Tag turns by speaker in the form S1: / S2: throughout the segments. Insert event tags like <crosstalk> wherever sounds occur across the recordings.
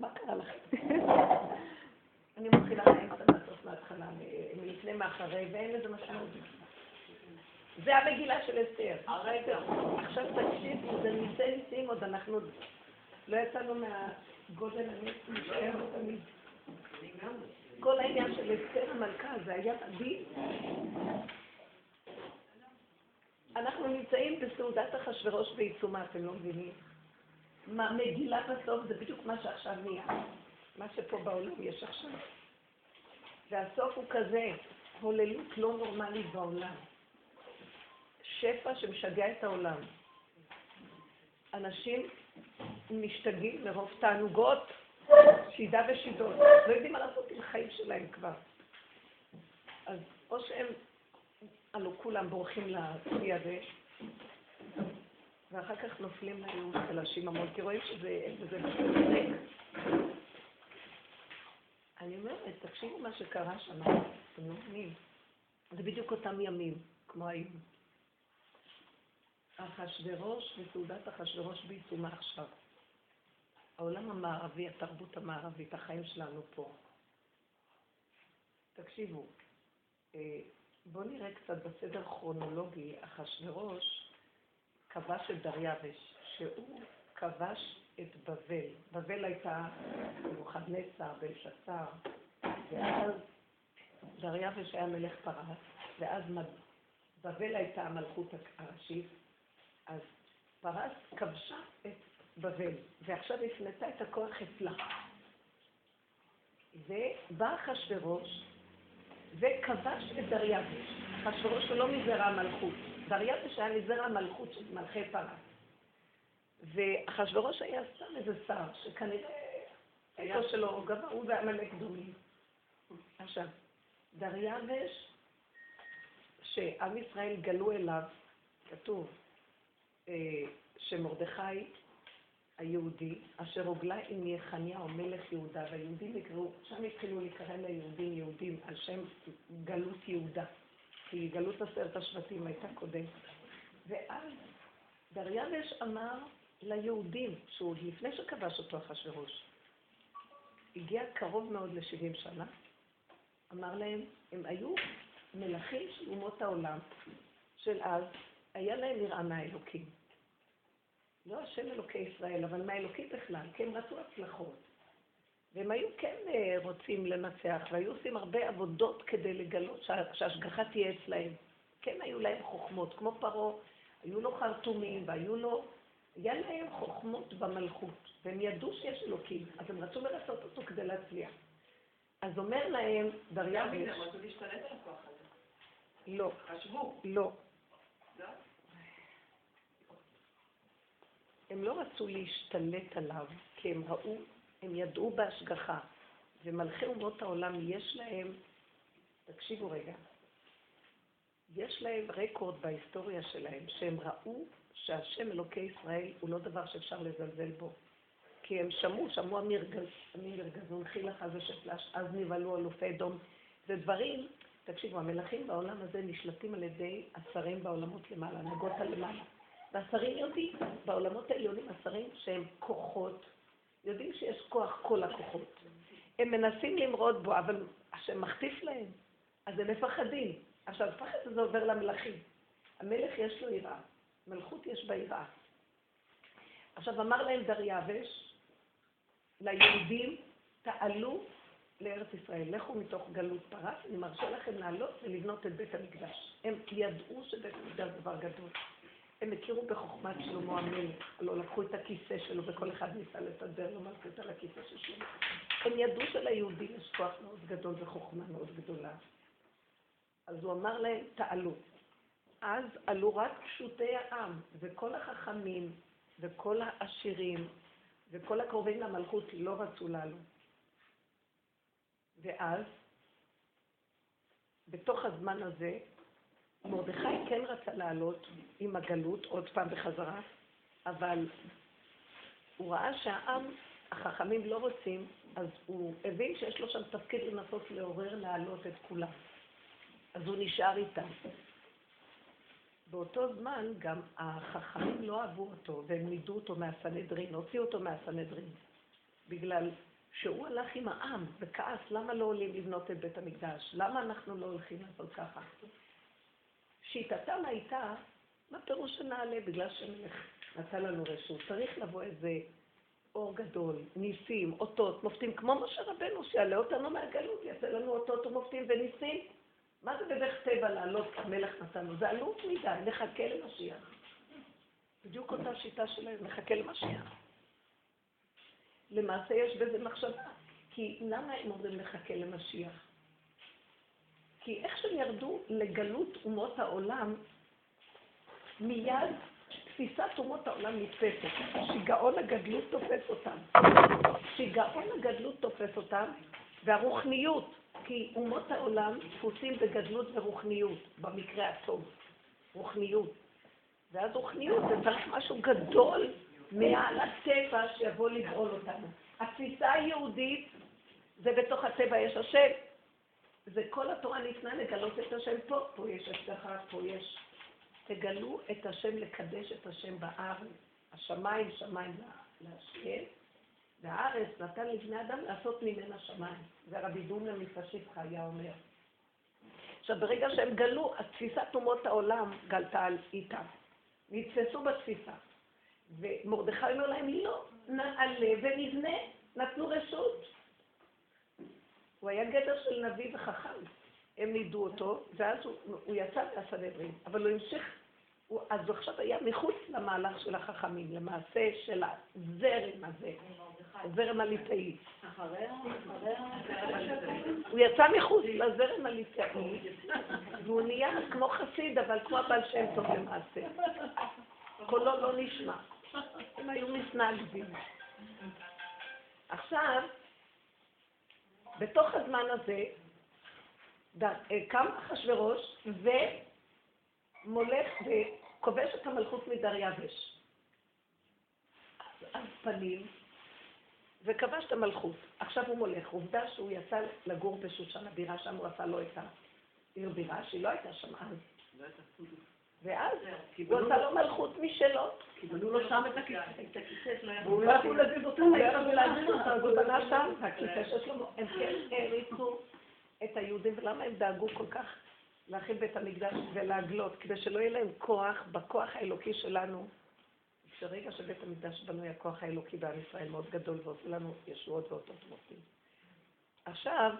S1: מה קרה לכם? <laughs> אני מתחילה מהאמצע מהסוף מההתחלה, מלפני מאחרי, ואין לזה משמעות. זה המגילה של אסתר. הרגע. עכשיו תקשיבו, זה ניסי ניסים עוד, אנחנו לא יצאנו מהגודל הנס, נשאר תמיד. כל העניין של אסתר המלכה, זה היה מדהים. אנחנו נמצאים בסעודת אחשורוש בעיצומה, אתם לא מבינים? מה, מגילה בסוף זה בדיוק מה שעכשיו נהיה. מה שפה בעולם יש עכשיו. והסוף הוא כזה, הוללות לא נורמלית בעולם. שפע שמשגע את העולם. אנשים משתגעים מרוב תענוגות, שידה ושידות. לא יודעים מה לעשות עם החיים שלהם כבר. אז או שהם, הלוא כולם בורחים לכלי הזה, ואחר כך נופלים לייאוש חלשים המון, כי רואים שזה זה ריק. אני אומרת, תקשיבו מה שקרה שם, אתם לא מבינים. זה בדיוק אותם ימים, כמו היום. אחשוורוש וסעודת אחשוורוש בעיצומה עכשיו. העולם המערבי, התרבות המערבית, החיים שלנו פה. תקשיבו, אה, בואו נראה קצת בסדר כרונולוגי, אחשוורוש כבש את דריווש, שהוא כבש את בבל. בבל הייתה נבוכדנצר, בלשצר, ואז דריווש היה מלך פרס, ואז בבל הייתה המלכות הראשית, אז פרס כבשה את בבל, ועכשיו הפנתה את הכוח אצלה. ובא אחשורוש וכבש את דריווש. אחשורוש הוא לא מזרע המלכות. דריווש היה מזרע המלכות של מלכי פרס. ואחשורוש היה סתם איזה שר, שכנראה איתו שלו גבה, הוא ועמלק דומים. עכשיו, דריווש, שעם ישראל גלו אליו, כתוב, אה, שמרדכי היהודי, אשר הוגלה עם יחניהו מלך יהודה, והיהודים נקראו, שם התחילו להיקרא ליהודים יהודים על שם גלות יהודה, כי גלות עשרת השבטים הייתה קודם. ואז דריווש אמר ליהודים, שהוא לפני שכבש אותו אחשורוש, הגיע קרוב מאוד ל-70 שנה, אמר להם, הם היו מלכים של אומות העולם של אז, היה להם יראה מהאלוקים. לא השם אלוקי ישראל, אבל מהאלוקים בכלל, כי הם רצו הצלחות. והם היו כן אה, רוצים לנצח, והיו עושים הרבה עבודות כדי לגלות שההשגחה תהיה אצלהם. כן היו להם חוכמות, כמו פרעה, היו לו חרטומים, והיו לו... היה להם חוכמות במלכות, והם ידעו שיש אלוקים, אז הם רצו לרצות אותו כדי להצליח. אז אומר להם דריווש...
S2: הם רצו להשתלט על הכוח הזה.
S1: לא.
S2: חשבו.
S1: לא.
S2: לא?
S1: הם לא רצו להשתלט עליו, כי הם ראו, הם ידעו בהשגחה. ומלכי אומות העולם, יש להם, תקשיבו רגע, יש להם רקורד בהיסטוריה שלהם, שהם ראו שהשם אלוקי ישראל הוא לא דבר שאפשר לזלזל בו. כי הם שמעו, שמעו אמיר גזון, חילך הזה שפלש, אז נבהלו אלופי אדום. זה דברים, תקשיבו, המלכים בעולם הזה נשלטים על ידי השרים בעולמות למעלה, נגות הלמעלה. והשרים יודעים, בעולמות העליונים השרים שהם כוחות, יודעים שיש כוח כל הכוחות. הם מנסים למרוד בו, אבל השם מחטיף להם, אז הם מפחדים. עכשיו, הפחד הזה עובר למלכים. המלך יש לו יראה, מלכות יש בה יראה. עכשיו, אמר להם דריווש, ליהודים, תעלו לארץ ישראל, לכו מתוך גלות פרס, אני מרשה לכם לעלות ולבנות את בית המקדש. הם ידעו שבית המקדש דבר גדול. הם הכירו בחוכמת שלמה המלך, לא לקחו את הכיסא שלו וכל אחד ניסה לסדר לו מלכות על הכיסא של שלמה. הם ידעו שליהודים יש כוח מאוד גדול וחוכמה מאוד גדולה. אז הוא אמר להם, תעלו. אז עלו רק פשוטי העם, וכל החכמים, וכל העשירים, וכל הקרובים למלכות לא רצו לעלות. ואז, בתוך הזמן הזה, מרדכי כן רצה לעלות עם הגלות עוד פעם בחזרה, אבל הוא ראה שהעם, החכמים לא רוצים, אז הוא הבין שיש לו שם תפקיד לנסות לעורר לעלות את כולם. אז הוא נשאר איתם. באותו זמן גם החכמים לא אהבו אותו, והם נידו אותו מהסנהדרין, הוציאו אותו מהסנהדרין. בגלל שהוא הלך עם העם וכעס, למה לא עולים לבנות את בית המקדש? למה אנחנו לא הולכים לעשות ככה? שיטתם הייתה, מה פירוש שנעלה? בגלל שמלך נתן לנו רשות. צריך לבוא איזה אור גדול, ניסים, אותות, מופתים, כמו משה רבנו, שיעלה אותנו מהגלות, יעשה לנו אותות ומופתים וניסים. מה זה בדרך טבע לעלות המלך נתנו? זה עלות מדי, נחכה למשיח. בדיוק אותה שיטה שלהם, נחכה למשיח. למעשה יש בזה מחשבה, כי למה הם אומרים לחכה למשיח? כי איך שהם ירדו לגלות אומות העולם, מיד תפיסת אומות העולם נתפסת. שיגעון הגדלות תופס אותם. שיגעון הגדלות תופס אותם, והרוחניות, כי אומות העולם דפוסים בגדלות ורוחניות, במקרה הטוב. רוחניות. ואז רוחניות זה צריך משהו גדול מעל הטבע שיבוא לגאול אותנו. התפיסה היהודית זה בתוך הטבע יש השם. זה כל התורה ניתנה לגלות את השם פה, פה יש השגחה, פה יש... תגלו את השם, לקדש את השם בארץ. השמיים שמיים להשם, והארץ נתן לבני אדם לעשות ממנה שמיים. זה רבי דומנה מפשיטך היה אומר. עכשיו, ברגע שהם גלו, אז תפיסת אומות העולם גלתה על איתם. נתפסו בתפיסה. ומרדכי אומר להם, לא, נעלה ונבנה, נתנו רשות. הוא היה גדר של נביא וחכם. הם נידו אותו, ואז הוא, הוא יצא מהסנהדרין, אבל הוא המשיך, הוא, אז הוא עכשיו היה מחוץ למהלך של החכמים, למעשה של הזרם הזה, הזרם הליטאי. הוא יצא מחוץ לזרם הליטאי, והוא נהיה כמו חסיד, אבל כמו הבעל שם טוב למעשה. קולו לא נשמע. הם היו מתנגדים. עכשיו, בתוך הזמן הזה, אה, קם אחשורוש ומולך וכובש את המלכות מדריווש. אז פנים, וכבש את המלכות. עכשיו הוא מולך. עובדה שהוא יצא לגור בשושן הבירה, שם הוא עשה לו את העיר בירה, שהיא לא הייתה שם אז. לא ואז הוא עשה לו מלכות משלו.
S2: כי בנו לו שם את הכיסא,
S1: והוא לא יכול להזיז הוא לא יכול להזיז אותו, אז הוא בנה שם הכיסא של שלמה. הם כן העריצו את היהודים, ולמה הם דאגו כל כך להכין בית המקדש ולהגלות, כדי שלא יהיה להם כוח בכוח האלוקי שלנו. ברגע שבית המקדש בנוי הכוח האלוקי בעם ישראל מאוד גדול ועושה לנו ישועות ואותות מופתים. עכשיו,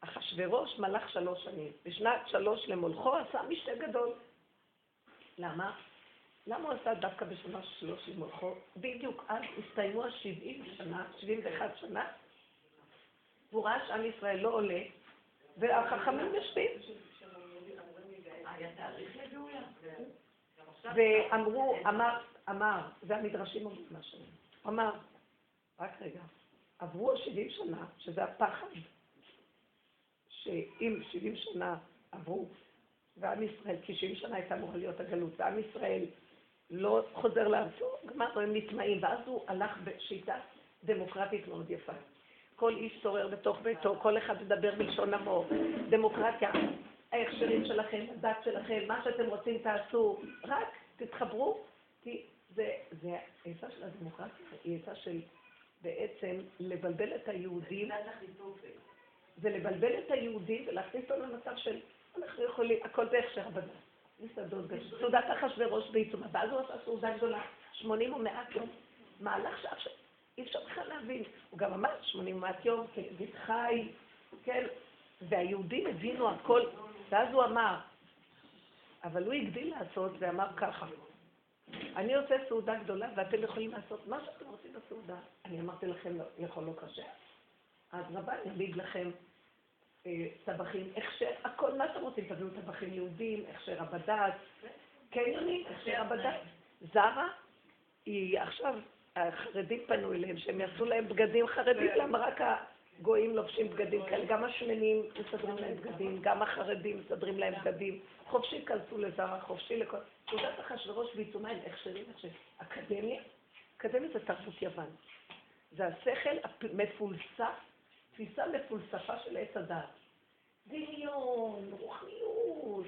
S1: אחשוורוש מלך שלוש שנים. בשנת שלוש למולכו עשה משתה גדול. למה? למה הוא עשה דווקא בשנה שלוש למולכו? בדיוק אז הסתיימו ה-70 שנה, 71 שנה, והוא ראה שעם ישראל לא עולה, והחכמים יושבים. ואמרו, אמר, אמר, זה המדרשים אומרים משהו, אמר, רק רגע, עברו 70 שנה, שזה הפחד, שאם 70 שנה עברו, ועם ישראל, כי 70 שנה הייתה אמורה להיות הגלות, ועם ישראל לא חוזר לארצו, גמרנו, הם נטמעים, ואז הוא הלך בשיטה דמוקרטית מאוד יפה. כל איש שורר בתוך ביתו, כל אחד מדבר בלשון עמו, דמוקרטיה, ההכשרים שלכם, הדת שלכם, מה שאתם רוצים תעשו, רק תתחברו, כי זה, זה העצה של הדמוקרטיה, היא עצה של בעצם לבלבל את היהודים, זה לבלבל את היהודים ולהכניס אותם למצב של אנחנו יכולים, הכל בהכשר הבנות. מסעדות גדולות. סעודת אחשוורוש בעיצומה, ואז הוא עשה סעודה גדולה, שמונים ומעט יום, מהלך שעכשיו אי אפשר בכלל להבין. הוא גם אמר שמונים ומעט יום, כנביא חי, כן, והיהודים הבינו הכל, ואז הוא אמר, אבל הוא הגדיל לעשות ואמר ככה, אני עושה סעודה גדולה ואתם יכולים לעשות מה שאתם רוצים בסעודה. אני אמרתי לכם, לא, יכול לא קשה. אז רבה, אני אגיד לכם טבחים, הכשר, הכל מה שאתם רוצים, תביאו טבחים יהודים, הכשר הבד"ץ, קניונים, הכשר הבד"ץ. זרה, היא עכשיו, החרדים פנו אליהם, שהם יעשו להם בגדים חרדים, למה רק הגויים לובשים בגדים כאלה, גם השמנים מסדרים להם בגדים, גם החרדים מסדרים להם בגדים, חופשי כנסו לזרה, חופשי לכל... תעודת אחשוורוש בעיצומה הם הכשרים, אקדמיה, אקדמיה זה תרבות יוון. זה השכל המפולסף תפיסה מפולספה של עץ הדעת. דמיון, רוחניות,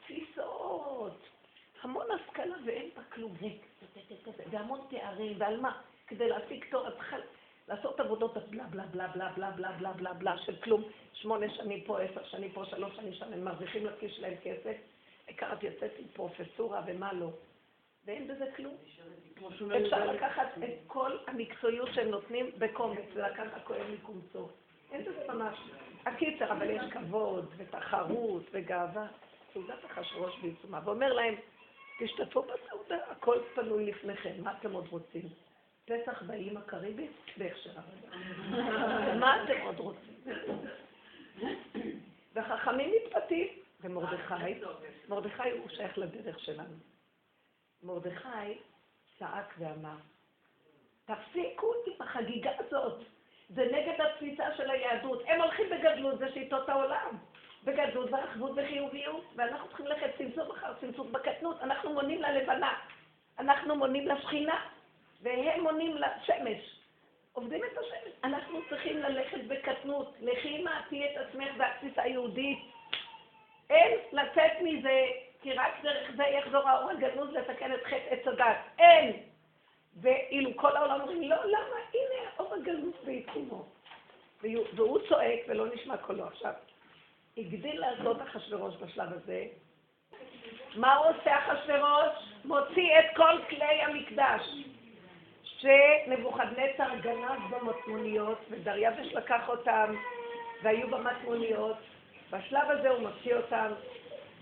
S1: תפיסות, המון השכלה ואין בה כלום, והמון תארים, ועל מה? כדי להשיג תואר, לעשות עבודות בלה בלה בלה בלה בלה בלה בלה בלה בלה של כלום, שמונה שנים פה, עשר שנים פה, שלוש שנים שם, הם מרוויחים לכיס שלהם כסף, העיקר את יוצאת עם פרופסורה ומה לא, ואין בזה כלום. אפשר לקחת את כל המקצועיות שהם נותנים בקומץ ולקחת כהן מקומצו. אין בזה ממש. הקיצר, אבל יש כבוד ותחרות וגאווה. סעודת אחשוורוש בעיצומה, ואומר להם, תשתתפו בסעודה, הכל פנוי לפניכם, מה אתם עוד רוצים? פסח באיים הקריבית? בהכשר עבודה. <laughs> מה אתם עוד רוצים? והחכמים מתפתים, ומרדכי, מרדכי הוא שייך לדרך שלנו. מרדכי צעק ואמר, תפסיקו עם החגיגה הזאת, זה נגד התפיסה של היהדות. הם הולכים בגדלות, זה שיטות העולם. בגדלות ואחדות וחיוביות, ואנחנו צריכים ללכת צמצום אחר צמצום בקטנות. אנחנו מונים ללבנה, אנחנו מונים לשכינה, והם מונים לשמש. עובדים את השמש. אנחנו צריכים ללכת בקטנות. לכי מעטי את עצמך והתפיסה היהודית. אין לצאת מזה, כי רק דרך זה יחזור האור הגנוז לתקן את חטא עץ הדת. אין! ואילו כל העולם אומרים, לא, למה? הנה האור הגנוז בעיצומו. והוא צועק ולא נשמע קולו. עכשיו, הגדיל לעשות אחשוורוש בשלב הזה. מה הוא עושה אחשוורוש? מוציא את כל כלי המקדש. שנבוכדנצר גנב במטמוניות, ודריווש לקח אותם, והיו במטמוניות. בשלב הזה הוא מוציא אותם,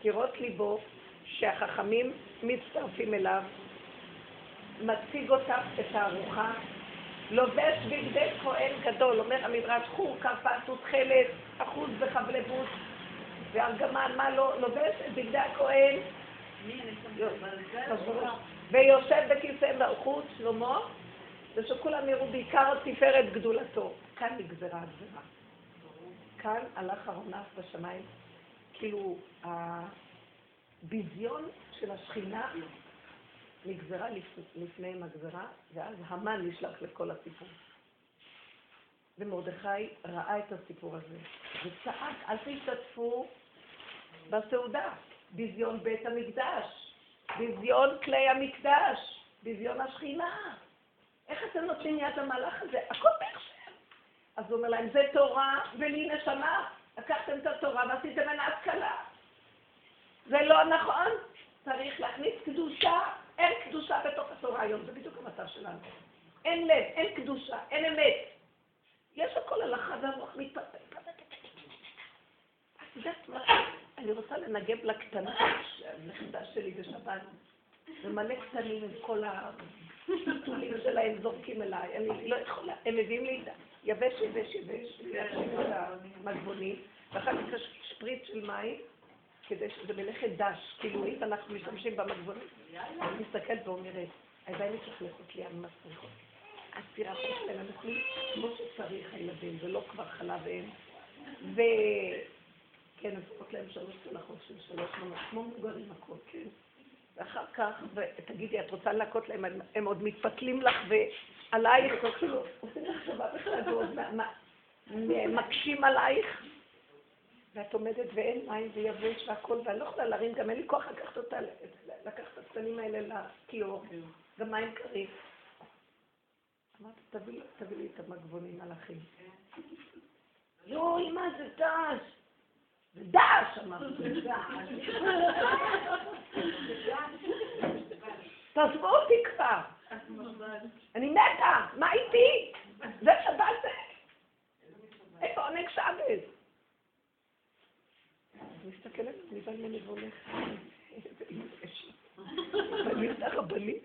S1: כראות ליבו, שהחכמים מצטרפים אליו, מציג אותם את הארוחה, לובש בגדי כהן גדול, אומר המדרש, חור, כרפס ותכלת, אחוז וחבלבות וארגמן, מה לא, לובש את בגדי הכהן ויושב בכיסא מלכות שלמה, ושכולם יראו בעיקר תפארת גדולתו. כאן נגזרה הגזרה. כאן הלך ארונף בשמיים, כאילו הביזיון של השכינה נגזרה לפניהם הגזרה, ואז המן נשלח לכל הסיפור. ומרדכי ראה את הסיפור הזה, וצעק, אל תשתתפו בסעודה, ביזיון בית המקדש, ביזיון כלי המקדש, ביזיון השכינה. איך אתם נותנים יד למהלך הזה? הכל בהכשר. אז הוא אומר להם, זה תורה ולי נשמה. לקחתם את התורה ועשיתם ממנה השכלה. זה לא נכון. צריך להכניס קדושה אין קדושה בתוך התורה היום, זה בדיוק המצב שלנו. אין לב, אין קדושה, אין אמת. יש הכל הלכה והמוח מתפתח. את יודעת מה? אני רוצה לנגב לקטנה, הנכדה שלי בשבת, ומלא קטנים עם כל הפיתולים שלהם זורקים אליי. אני לא יכולה, הם מביאים לי יבש, יבש, יבש, להשאיר את המגבונים, ואחר כך שפריץ של מים. כדי שזה מלאכת דש, כאילו אם אנחנו משתמשים במגבונים, אני מסתכלת ואומרת, הידיים מתלכלכות לי, אני מסריחות. הספירה שלהם, הם אוכלים כמו שצריך הילדים, זה לא כבר חלב אם. ו... כן, אז קוראות להם שלוש צלחות של שלוש מנות, כמו מבוגרים הכל, כן. ואחר כך, ותגידי, את רוצה להכות להם, הם עוד מתפתלים לך ועלייך, כאילו, עושים לך טובה בכלל, ועוד מקשים עלייך. ואת עומדת ואין מים ויבש והכל, ואני לא יכולה להרים, גם אין לי כוח לקחת אותה, לקחת את הקטנים האלה לכיור, גם מים קרים. אמרתי, תביא לי את המגבונים מלאכים. יואי, מה זה דש? דש, אמרתי, תעזבו אותי כבר. אני מתה, מה איתי? זה שבת זה. איפה עונג שבת? מסתכלת, אני באה ממני והולך, אני את הרבנים.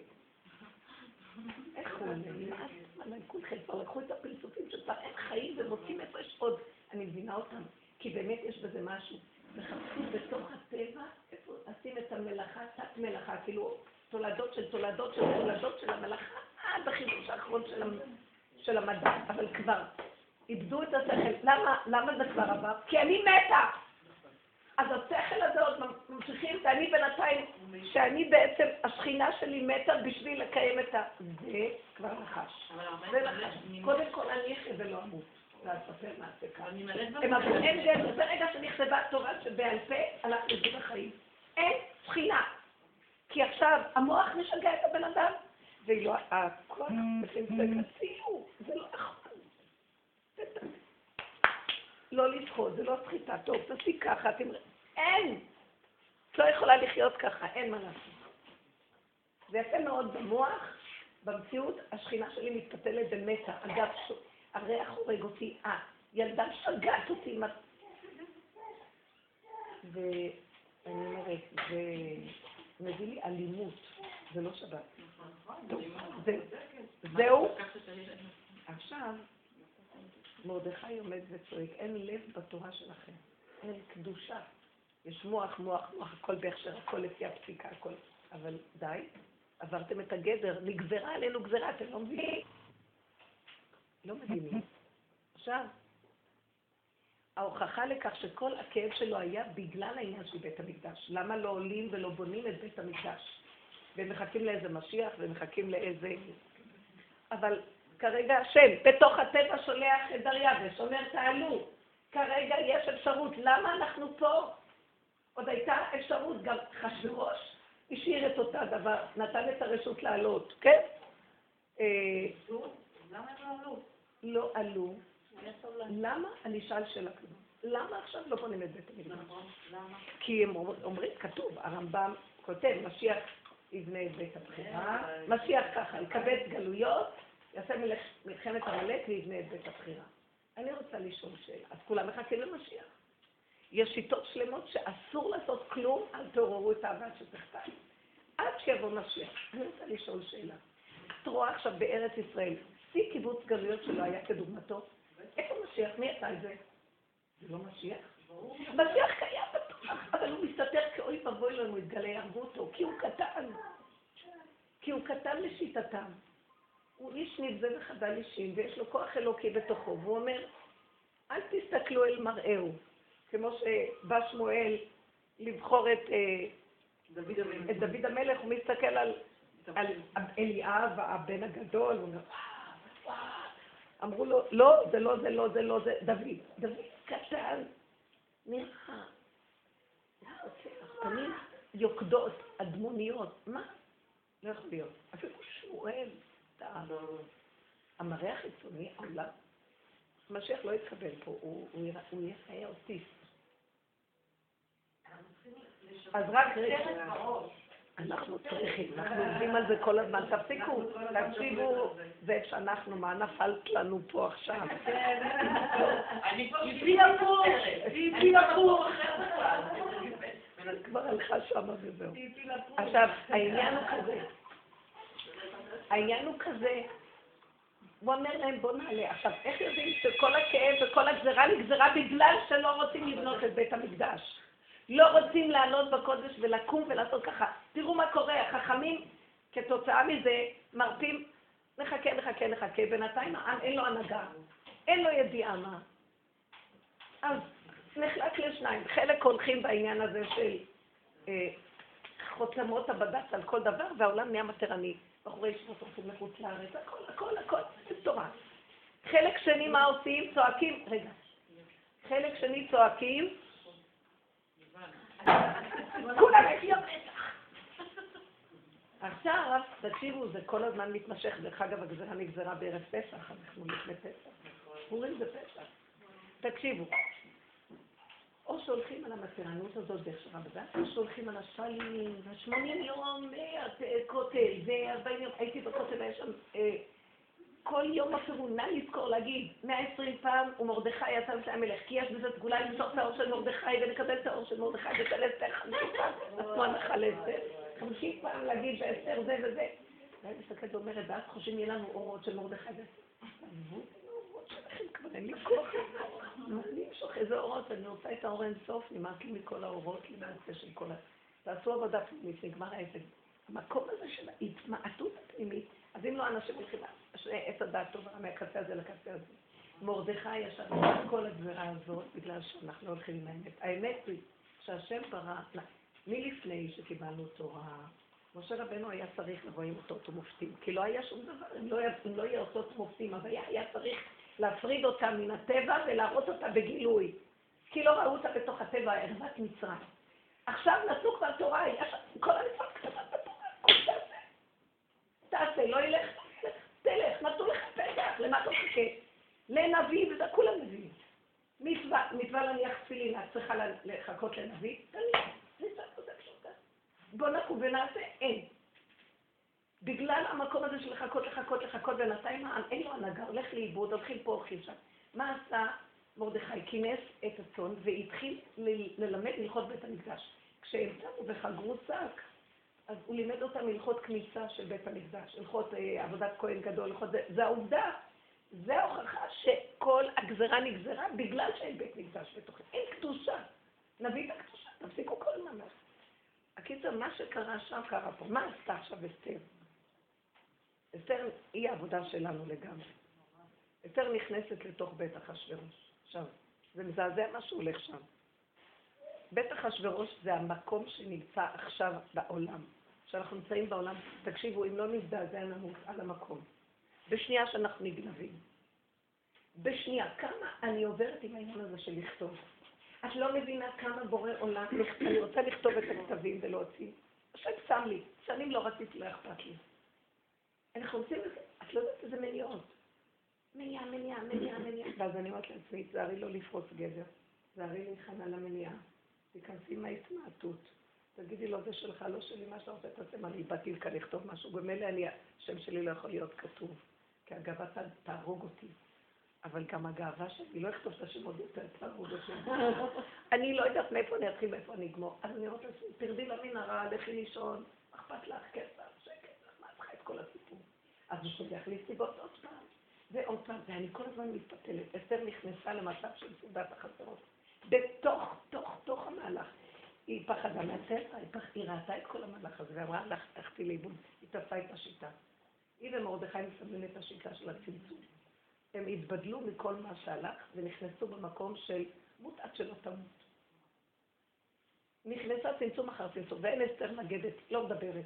S1: איך הוא נמאס עליי כולכם, כבר לקחו את הפלסופים שכבר אין חיים ומוצאים איפה יש עוד. אני מבינה אותם, כי באמת יש בזה משהו. מחפשים בתוך הטבע, איפה עושים את המלאכה, תת מלאכה, כאילו תולדות של תולדות של תולדות של המלאכה, עד החידוש האחרון של המדע, אבל כבר איבדו את השכל. למה זה כבר עבר? כי אני מתה. אז השכל הזה עוד ממשיכים, ואני בינתיים, שאני בעצם, השכינה שלי מתה בשביל לקיים את ה... זה כבר נחש. זה נחש. קודם כל אני אחיה ולא אמות. ואספר מעשה כאן. אין דרך, ברגע שנכתבה תורה שבעל פה, הלך לזוג החיים. אין שכינה. כי עכשיו המוח משגע את הבן אדם, ואילו הכוח בפינצק הציור, זה לא נכון. לא לדחות, זה לא סחיטה. טוב, תעשי ככה, תמר... אין! את לא יכולה לחיות ככה, אין מה לעשות. זה יפה מאוד במוח, במציאות, השכינה שלי מתפתלת ומתה. אגב, הריח הורג אותי, אה, ילדה שגעת אותי. ואני אומרת, זה מביא לי אלימות, זה לא שבת. זהו. עכשיו, מרדכי עומד וצועק, אין לב בתורה שלכם, אין קדושה. יש מוח, מוח, מוח, הכל בהכשר, הכל לפי הפסיקה, הכל. אבל די, עברתם את הגדר, נגזרה עלינו גזרה, אתם לא מבינים? לא מבינים. עכשיו, ההוכחה לכך שכל הכאב שלו היה בגלל העניין של בית המקדש. למה לא עולים ולא בונים את בית המקדש? ומחכים לאיזה משיח ומחכים לאיזה... אבל כרגע השם, בתוך הטבע שולח את דריווש, אומר תעלו. כרגע יש אפשרות, למה אנחנו פה? עוד הייתה אפשרות, גם חשברוש השאיר את אותה דבר, נתן את הרשות לעלות, כן?
S2: אה, למה הם לא עלו?
S1: לא עלו. למה? אני אשאל שאלה כזאת. למה עכשיו לא בונים את בית המקדש? נכון, כי הם אומרים, כתוב, הרמב"ם כותב, משיח יבנה את בית הבחירה, משיח ככה, יקבץ גלויות, יעשה מלחמת עמלק ויבנה את בית הבחירה. אני רוצה לשאול שאלה, אז כולם מחכים למשיח. יש שיטות שלמות שאסור לעשות כלום, אל תעוררו את האהבה שתחתן. עד שיבוא משיח. אני רוצה לשאול שאלה. את רואה עכשיו בארץ ישראל, שיא קיבוץ גלויות שלא היה כדוגמתו, איפה משיח? מי עשה את זה? זה לא משיח? משיח קיים בטוח, אבל הוא מסתתר כאוי ואבוי לנו, יתגלה, יהרגו אותו, כי הוא קטן. כי הוא קטן לשיטתם. הוא איש נבזה וחדל אישים, ויש לו כוח אלוקי בתוכו, והוא אומר, אל תסתכלו אל מראהו, כמו שבא שמואל לבחור את, אה, דוד, את דוד המלך, הוא מסתכל על, על אליאב, הבן הגדול, הוא אומר, אמרו לו, לא, זה לא, זה לא, זה לא, זה דוד. דוד קטן, נראה. פנים יוקדות, אדמוניות, מה? לא יכול להיות. אפילו שמואל, המראה החיצוני, העולם. המשיח לא יתקבל פה, הוא יהיה אוטיסט. אז רק רגע. אנחנו צריכים, אנחנו עובדים על זה כל הזמן. תפסיקו, תקשיבו, זה שאנחנו, מה נפלת לנו פה עכשיו?
S2: היא הפוך, היא הפוך.
S1: כבר הלכה שמה וזהו. עכשיו, העניין הוא כזה. העניין הוא כזה. הוא אומר להם, בוא נעלה. עכשיו, איך יודעים שכל הכאב וכל הגזרה נגזרה בגלל שלא רוצים לבנות את בית המקדש? לא רוצים לעלות בקודש ולקום ולעשות ככה. תראו מה קורה, החכמים כתוצאה מזה מרפים, נחכה, נחכה, נחכה, בינתיים העם אין לו הנהגה, אין לו ידיעה מה. אז נחלק לשניים, חלק הולכים בעניין הזה של אה, חותמות הבד"ץ על כל דבר, והעולם נהיה מטרני. בחורי ישיבות הולכים לחוץ לארץ, הכל, הכל, הכל, זה מטורף. חלק שני, מה עושים? צועקים, רגע. חלק שני צועקים, כולם יום פסח. עכשיו, תקשיבו, זה כל הזמן מתמשך. דרך אגב, הגזרה נגזרה בערב פסח, אנחנו לפני פסח. פורים זה פסח. תקשיבו, או שהולכים על המטרנות הזאת דרך שרבדת, או שהולכים על השפלים, ושמונים יום כותל, וארבעים יום, הייתי בכותל, היה שם אה, כל יום נא לזכור להגיד, 120 פעם, ומרדכי יצא לפני המלך, כי יש בזה סגולה למסור את האור של מרדכי ונקבל את האור של מרדכי ושל אסתר, חמישים פעם, נתנו הנחה לאסתר, חמישים פעם להגיד באסתר זה וזה. ואני מסתכלת ואומרת, ואז חושבים יהיה לנו אורות של מרדכי. תעזבו את האורות שלכם, כבר אין לי כוח. אני אמשוך איזה אורות, אני רוצה את האור אינסוף, נמאס לי מכל האורות, למעשה של כל ה... תעשו עבודה פנימית, נגמר העסק. המקום הזה של ההתמעטות הפנימית, אז אם לא אנשים הולכים עץ הדעת טוב מהקצה הזה לקצה הזה. מרדכי ישב את כל הגזירה הזאת בגלל שאנחנו הולכים עם האמת. האמת היא שהשם ברא, מלפני שקיבלנו תורה, משה רבנו היה צריך לבוא עם אותות ומופתים, כי לא היה שום דבר, אם לא, אם לא יהיה אותות ומופתים, אבל היה, היה צריך להפריד אותה מן הטבע ולהראות אותה בגילוי, כי לא ראו אותה בתוך הטבע, ערוות מצרים. עכשיו נתנו כבר תורה, כל תעשה. תעשה, לא ילך תלך, נתנו לך פתח, למה אתה מחכה? לנביא, וזה כולם נביאים. מצווה, להניח תפילין, את צריכה לחכות לנביא? תניח, זה. בוא נקום ונעשה, אין. בגלל המקום הזה של לחכות, לחכות, לחכות, בינתיים אין לו הנהגה, הולך לאיבוד, הולכים פה, הולכים שם. מה עשה מרדכי? כינס את הצאן והתחיל ללמד הלכות בית המקדש. כשהם קמו וחגרו שק, אז הוא לימד אותם הלכות כניסה של בית המקדש, הלכות אה, עבודת כהן גדול, הלכות זה, זה העובדה, זה ההוכחה שכל הגזרה נגזרה בגלל שאין בית מקדש בתוכם. אין קדושה. נביא את הקדושה, תפסיקו כל ממש. הקיצר, מה שקרה שם קרה פה. מה עשתה עכשיו אסתר? אסתר היא העבודה שלנו לגמרי. אסתר נכנסת לתוך בית אחשורוש. עכשיו, זה מזעזע מה שהולך שם. בית אחשורוש זה המקום שנמצא עכשיו בעולם. כשאנחנו נמצאים בעולם, תקשיבו, אם לא נזדעזע נמות על המקום. בשנייה שאנחנו נגנבים. בשנייה, כמה אני עוברת עם העניין הזה של לכתוב. את לא מבינה כמה בורא עולם, אני רוצה לכתוב את הכתבים ולהוציא. השם שם לי, שנים לא רציתי, לא אכפת לי. אנחנו עושים את זה, את לא יודעת איזה מניעות. מניעה, מניעה, מניעה, מניעה. ואז אני אומרת לעצמי, תזהרי לא לפרוץ גדר, תזהרי להיכנע למניעה, תיכנסי מההתמעטות. תגידי לו, זה שלך, לא שלי, מה שאתה רוצה, תעשה מה, אני באתי לכאן לכתוב משהו, במילא השם שלי לא יכול להיות כתוב, כי הגאווה תהרוג אותי. אבל גם הגאווה שלי, לא אכתוב את השם עוד יותר, תהרוג אותי. אני לא יודעת מאיפה אני אתחיל, מאיפה אני אגמור. אז אני רוצה, תרדי למנהרה, לכי לישון, אכפת לך כסף, שקט, מה צריכה את כל הסיפור? אז הוא שולח לי סיבות עוד פעם, ועוד פעם, ואני כל הזמן מתפתלת. אסתר נכנסה למצב של סעודת החסרות. בתוך, תוך, תוך המהלך. היא פחדה מהטבע, היא ראתה את כל המהלך הזה, ואמרה, הלכתי לאיבוד, היא תפסה את השיטה. היא ומרדכי מסמלים את השיטה של הצמצום. הם התבדלו מכל מה שהלך, ונכנסו במקום של מות עד שלא תמות. נכנסה צמצום אחר צמצום, ואין אסתר נגדת, לא מדברת.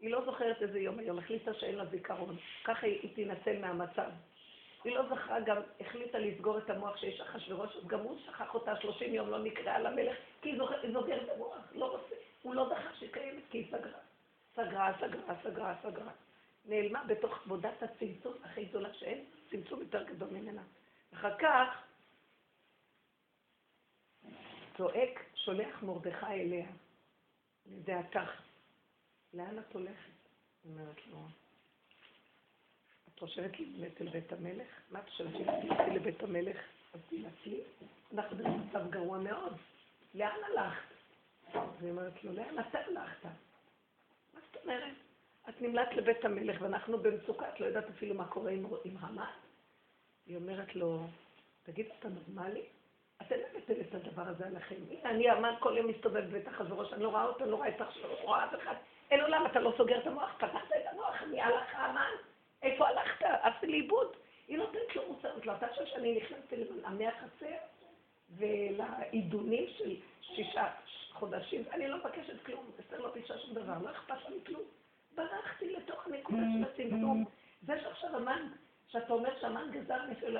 S1: היא לא זוכרת איזה יום היום, החליטה שאין לה זיכרון. ככה היא, היא תינצל מהמצב. היא לא זכרה, גם החליטה לסגור את המוח שיש אחשוורוש, אז גם הוא שכח אותה 30 יום, לא נקראה למלך, כי היא, סוגרת את המוח, לא רוצה. הוא לא זכר שהיא קיימת, כי היא סגרה. סגרה, סגרה, סגרה, סגרה. נעלמה בתוך עבודת הצמצום הכי גדולה שאין, צמצום יותר גדול ממנה. אחר כך, צועק, שולח מרדכי אליה, לדעתך. לאן את הולכת? אומרת לו, את חושבת להימלט אל בית המלך? מה את חושבת שתלכי לבית המלך? אז תלכי. אנחנו במצב גרוע מאוד. לאן הלכת? והיא אומרת לו, לאן אתה הלכת? מה זאת אומרת? את נמלט לבית המלך ואנחנו במצוקה, את לא יודעת אפילו מה קורה עם, המן. היא אומרת לו, תגיד, אתה נורמלי? אתם הבאתם את הדבר הזה עליכם. הנה, אני המן כל יום מסתובב בבית החזרו, שאני לא רואה אותו, לא רואה את החזרו, לא רואה אף אחד. אין עולם, אתה לא סוגר את המוח, פתחת את המוח, מי הלך המן? איפה הלכת? עפתי לאיבוד. היא נותנת לו מוסר, אתה חושב שאני נכנסתי למנעמי החצר ולעידונים של שישה חודשים, אני לא מבקשת כלום, אסתר לא ביקשה שום דבר, לא אכפת לי כלום. ברחתי לתוך הנקודה של הצמצום. זה שעכשיו המן, שאתה אומר שהמן גזר נפל,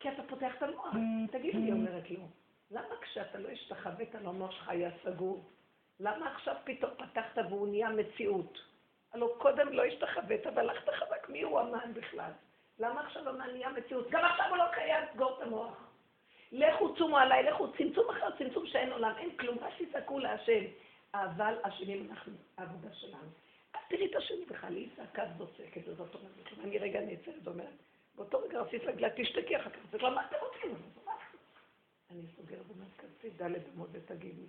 S1: כי אתה פותח את המוח. תגיד לי, היא אומרת לו, למה כשאתה לא השתחווית למוח שלך היה סגור? למה עכשיו פתאום פתחת והוא נהיה מציאות? הלוא קודם לא השתחווית והלכת חזק, מי הוא המן בכלל? למה עכשיו המן נהיה מציאות? גם עכשיו הוא לא קיים, סגור את המוח. לכו צומו עליי, לכו צמצום אחר צמצום שאין עולם, אין כלום, רק תצעקו להשם. אבל אשמים אנחנו, העבודה שלנו. אז תראי את השני בכלל, היא צעקה וצועקת, וזאת אומרת, אני רגע נעצרת ואומרת, באותו רגע רציתי להגיד תשתקי אחר כך, זה כבר מה אתם רוצים? אני סוגרת ואומרת, כנסי ד' אמות ותגידי.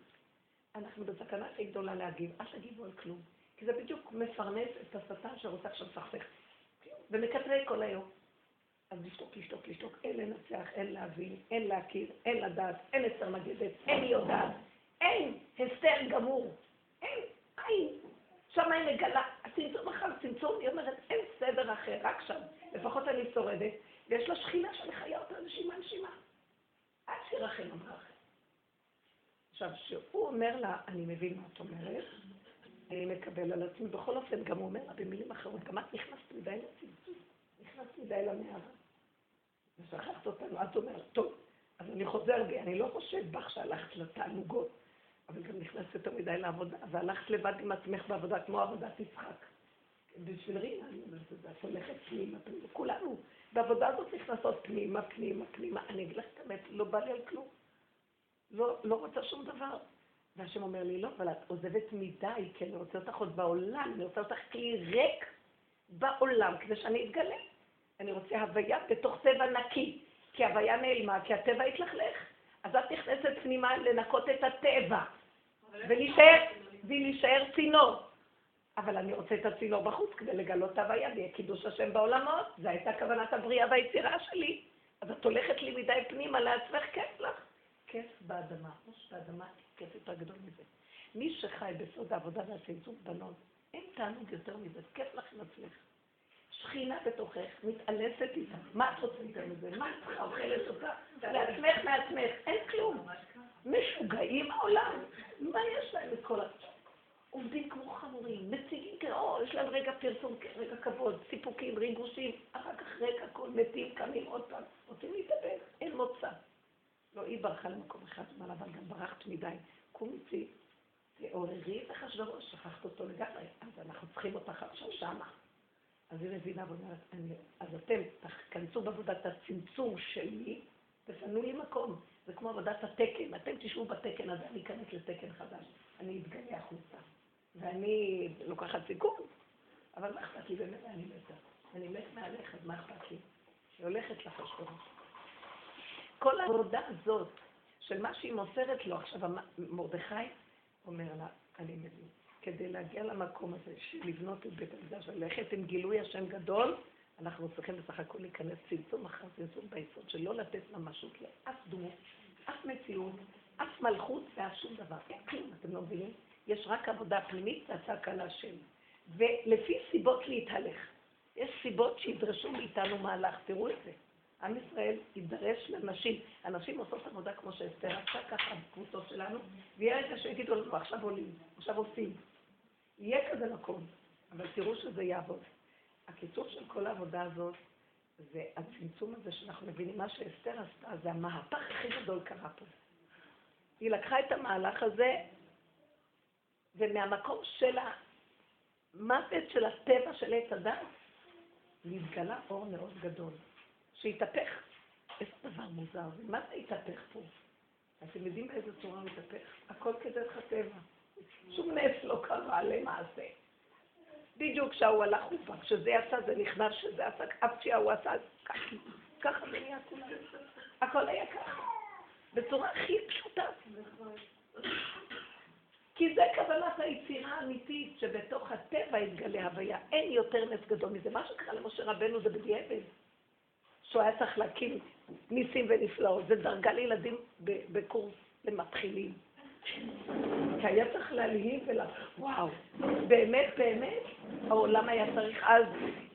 S1: אנחנו בסכנה הכי גדולה להגיב, אל תגיבו על כלום. כי זה בדיוק מפרנס את השטן שרוצה עכשיו לסכסך. ומקטרי כל היום. אז לשתוק, לשתוק, לשתוק, אין לנצח, אין להבין, אין להכיר, אין לדעת, אין אסתר מגדת, אין יודעת, אין הסתר גמור, אין, אין. שם היא מגלה, הצמצום אחר צמצום, היא אומרת, אין סדר אחר, רק שם. לפחות אני שורדת, ויש לה שכינה שמחיה אותה נשימה נשימה. עד שירחם אמרה אחרת. עכשיו, כשהוא אומר לה, אני מבין מה את אומרת, מקבל על עצמי, בכל אופן, גם הוא אומר במילים אחרות, גם את נכנסת מדי לצמצום, נכנסת מדי למערה. ושכחת אותנו, את אומרת, טוב, אז אני חוזר בי, אני לא חושב בך שהלכת לתענוגות, אבל גם נכנסת יותר מדי לעבודה, והלכת לבד עם עצמך בעבודה, כמו עבודת יצחק. בשביל רינה, אני אומרת את זה, את הולכת פנימה, כולנו בעבודה הזאת נכנסות פנימה, פנימה, פנימה. אני אגיד לך את האמת, לא בא לי על כלום. לא, לא רוצה שום דבר. והשם אומר לי, לא, אבל את עוזבת מדי, כי אני רוצה אותך עוד בעולם, אני רוצה אותך כלי ריק בעולם, כדי שאני אתגלה. אני רוצה הוויה בתוך טבע נקי, כי הוויה נעלמה, כי הטבע התלכלך. אז את נכנסת פנימה לנקות את הטבע, ולהישאר צינור. אבל אני רוצה את הצינור בחוץ כדי לגלות את ההוויה ויהיה קידוש השם בעולמות. זו הייתה כוונת הבריאה והיצירה שלי. אז את הולכת לי מדי פנימה לעצמך, כיף לך. כיף באדמה. באדמה כיף יותר גדול מזה. מי שחי בסוד העבודה והצמצום בנות, אין תענוג יותר מזה. כיף לך עם עצמך. שכינה בתוכך, מתעלסת איתה. מה את רוצה יותר מזה? מה את צריכה אוכלת אותה? לעצמך מעצמך. אין כלום. משוגעים העולם. מה יש להם כל ה... עובדים כמו חמורים, מציגים כאו, יש להם רגע פרסום, רגע כבוד, סיפוקים, ריגושים, אחר כך רגע הכל מתים, קמים עוד פעם, רוצים להתאבד, אין מוצא. לא, היא ברחה למקום אחד זמן, אבל גם ברחת מדי. קומצי, תעוררי את אחשוורוש, שכחת אותו לגמרי, אז אנחנו צריכים אותך עכשיו שמה. אז היא מבינה ואומרת, אז אתם תכנסו בעבודת הצמצום שלי, תפנו לי מקום. זה כמו עבודת התקן, אתם תשבו בתקן הזה, אני אכנס לתקן חדש, אני אתגלה החוצה. ואני לוקחת סיכון, אבל מה אכפת לי באמת, אני מתה. אני מת מעליך, אז מה אכפת לי? היא הולכת לחשבון. כל העבודה הזאת, של מה שהיא מוסרת לו, עכשיו מרדכי אומר לה, אני מבין, כדי להגיע למקום הזה של לבנות את בית המקדש, ללכת עם גילוי השם גדול, אנחנו צריכים בסך הכל להיכנס צמצום אחר צמצום ביסוד, שלא לתת ממשות לאף דמות, אף מציאות, אף מלכות ואף שום דבר. אין כלום, אתם לא מבינים? יש רק עבודה פנימית והצעקה להשם. ולפי סיבות להתהלך. יש סיבות שידרשו מאיתנו מהלך, תראו את זה. עם ישראל יידרש לנשים. הנשים עושות עבודה כמו שאסתר עשתה ככה בקבוצות שלנו, ויהיה רגע שיגידו לנו, עכשיו עולים, עכשיו עושים. יהיה כזה מקום, אבל תראו שזה יעבוד. הקיצור של כל העבודה הזאת זה הצמצום הזה שאנחנו מבינים, מה שאסתר עשתה, זה המהפך הכי גדול קרה פה. היא לקחה את המהלך הזה, ומהמקום של המוות של הטבע של עץ הדת, נתגלה אור מאוד גדול, שהתהפך. איזה דבר מוזר, מה זה התהפך פה? אתם יודעים באיזה צורה הוא התהפך? הכל כדרך הטבע. שום נס לא קרה למעשה. בדיוק כשהוא הלך חופה, כשזה יצא זה נכנס, כשזה יצא, אף שההוא עשה, ככה זה נהיה כולם. הכל היה ככה, בצורה הכי פשוטה. כי זה כוונת היצירה האמיתית, שבתוך הטבע יתגלה הוויה. אין יותר נס גדול מזה. מה שקרה למשה רבנו זה בדיעבד. שהוא היה צריך להקים ניסים ונפלאות. זה דרגה לילדים בקורס למתחילים. כי היה צריך להלהיב ולה... וואו, באמת, באמת, העולם היה צריך אז,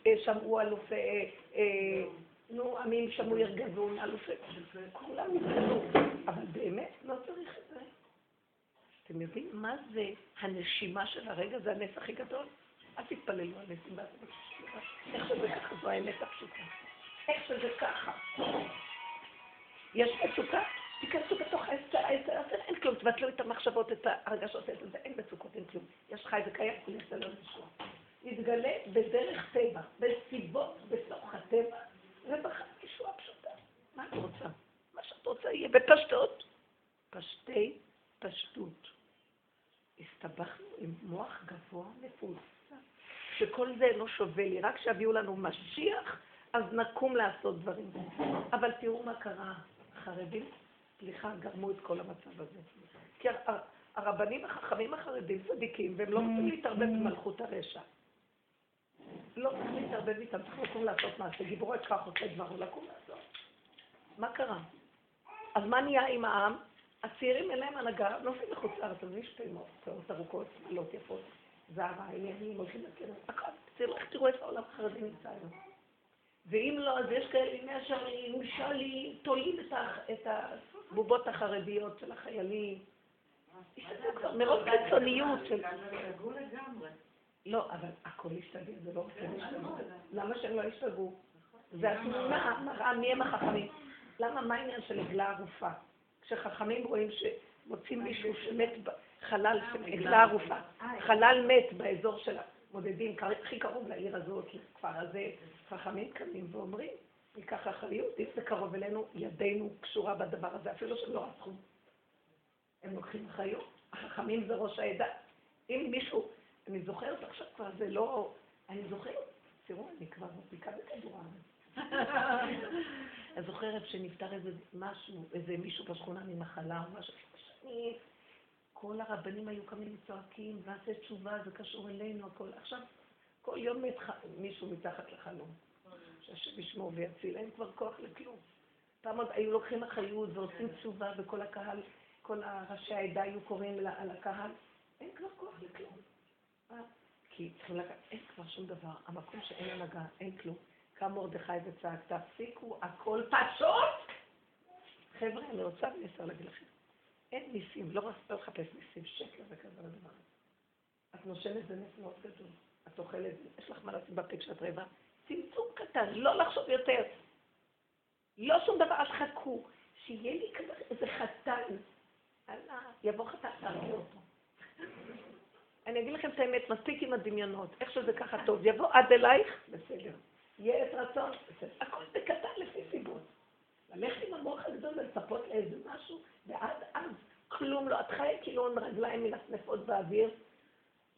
S1: אה, שמעו אלופי, אה, אה, נו, עמים שמעו ירגזון, אלופי, כולם נתקלו, אבל באמת לא צריך את זה. אתם יודעים מה זה הנשימה של הרגע? זה הנס הכי גדול. אל תתפללו על נשימה, איך שזה ככה, זו האמת הפשוטה. איך שזה ככה. יש מצוקה? תיכנסו בתוך העשר, אין כלום, תבטלו את המחשבות, את הרגשות, את זה, אין מצוקות, אין כלום. יש חי וקיים, זה לא נשמע. יתגלה בדרך טבע, בסיבות בתוך הטבע, ישועה פשוטה. מה את רוצה? מה שאת רוצה יהיה בפשטות. פשטי פשטות. הסתבכנו עם מוח גבוה מפולסה, שכל זה אינו שווה לי, רק שיביאו לנו משיח, אז נקום לעשות דברים. אבל תראו מה קרה. החרדים סליחה, גרמו את כל המצב הזה. כי הרבנים החכמים החרדים צדיקים, והם לא רוצים להתערבב במלכות הרשע. לא צריכים להתערבב איתם, צריך לקום לעשות מעשה. גיבורי ככה עושה דברו, לקום לעשות. מה קרה? אז מה נהיה עם העם? הצעירים אין להם הנהגה, נוסעים לחוץ לארץ, אז יש פעימות, ארוכות, מעלות יפות, זהבה, עניינים, הולכים לקרב, הכל. תראו איפה העולם החרדי נמצא היום. ואם לא, אז יש כאלה ימי השערים, שלי, תולים את הבובות החרדיות של החיילים. מרוב קיצוניות של... לא, אבל הכל השתגע, זה לא רוצה להשתגע. למה שהם לא ישתגעו? זה התמונה מראה מי הם החכמים. למה, מה העניין של עגלה ערופה? כשחכמים רואים שמוצאים מישהו שמת, חלל של עגלה ערופה, חלל מת באזור של המודדים, הכי קרוב לעיר הזאת, לכפר הזה, חכמים קמים ואומרים, ניקח אחריות, אם זה קרוב אלינו, ידינו קשורה בדבר הזה, אפילו שלא רצחו. הם לוקחים אחריות. החכמים זה ראש העדה. אם מישהו, אני זוכרת עכשיו כבר, זה לא... אני זוכרת, תראו, אני כבר מפיקה בכדור הארץ. <laughs> אני זוכרת שנפטר איזה משהו, איזה מישהו בשכונה ממחלה או משהו, שאני... כל הרבנים היו קמים וצועקים, ועשה תשובה, זה קשור אלינו, הכל. עכשיו, כל יום מת מישהו מתחת לחלום. שהשם ישמור ויציל, אין כבר כוח לכלום. פעם עוד היו לוקחים אחריות ועושים תשובה, וכל הקהל, כל ראשי העדה היו קוראים על הקהל, אין כבר כוח לכלום. אה? כי צריכים לקחת, אין כבר שום דבר. המקום שאין הנהגה, אין כלום. קם מרדכי וצעק, תפסיקו, הכל פשוט! חבר'ה, אני רוצה לנסוע להגיד לכם. אין ניסים, לא רק לא לחפש ניסים, שקר וכזה לדבר הזה. את נושמת זה מאוד גדול. את אוכלת, יש לך מה לשים בפה כשאת רעבה. צמצום קטן, לא לחשוב יותר. לא שום דבר, אז חכו. שיהיה לי כזה איזה חתן. אללה, יבוא חתן, תראי אותו. אני אגיד לכם את האמת, מספיק עם הדמיונות. איך שזה ככה טוב. יבוא עד אלייך, בסדר. יהיה את רצון, בסדר. הכל בקטן לפי סיבות. ללכת עם המוח הגדול ולצפות לאיזה משהו, ועד אז כלום לא. את חיה כאילו עם רגליים מנפנפות באוויר,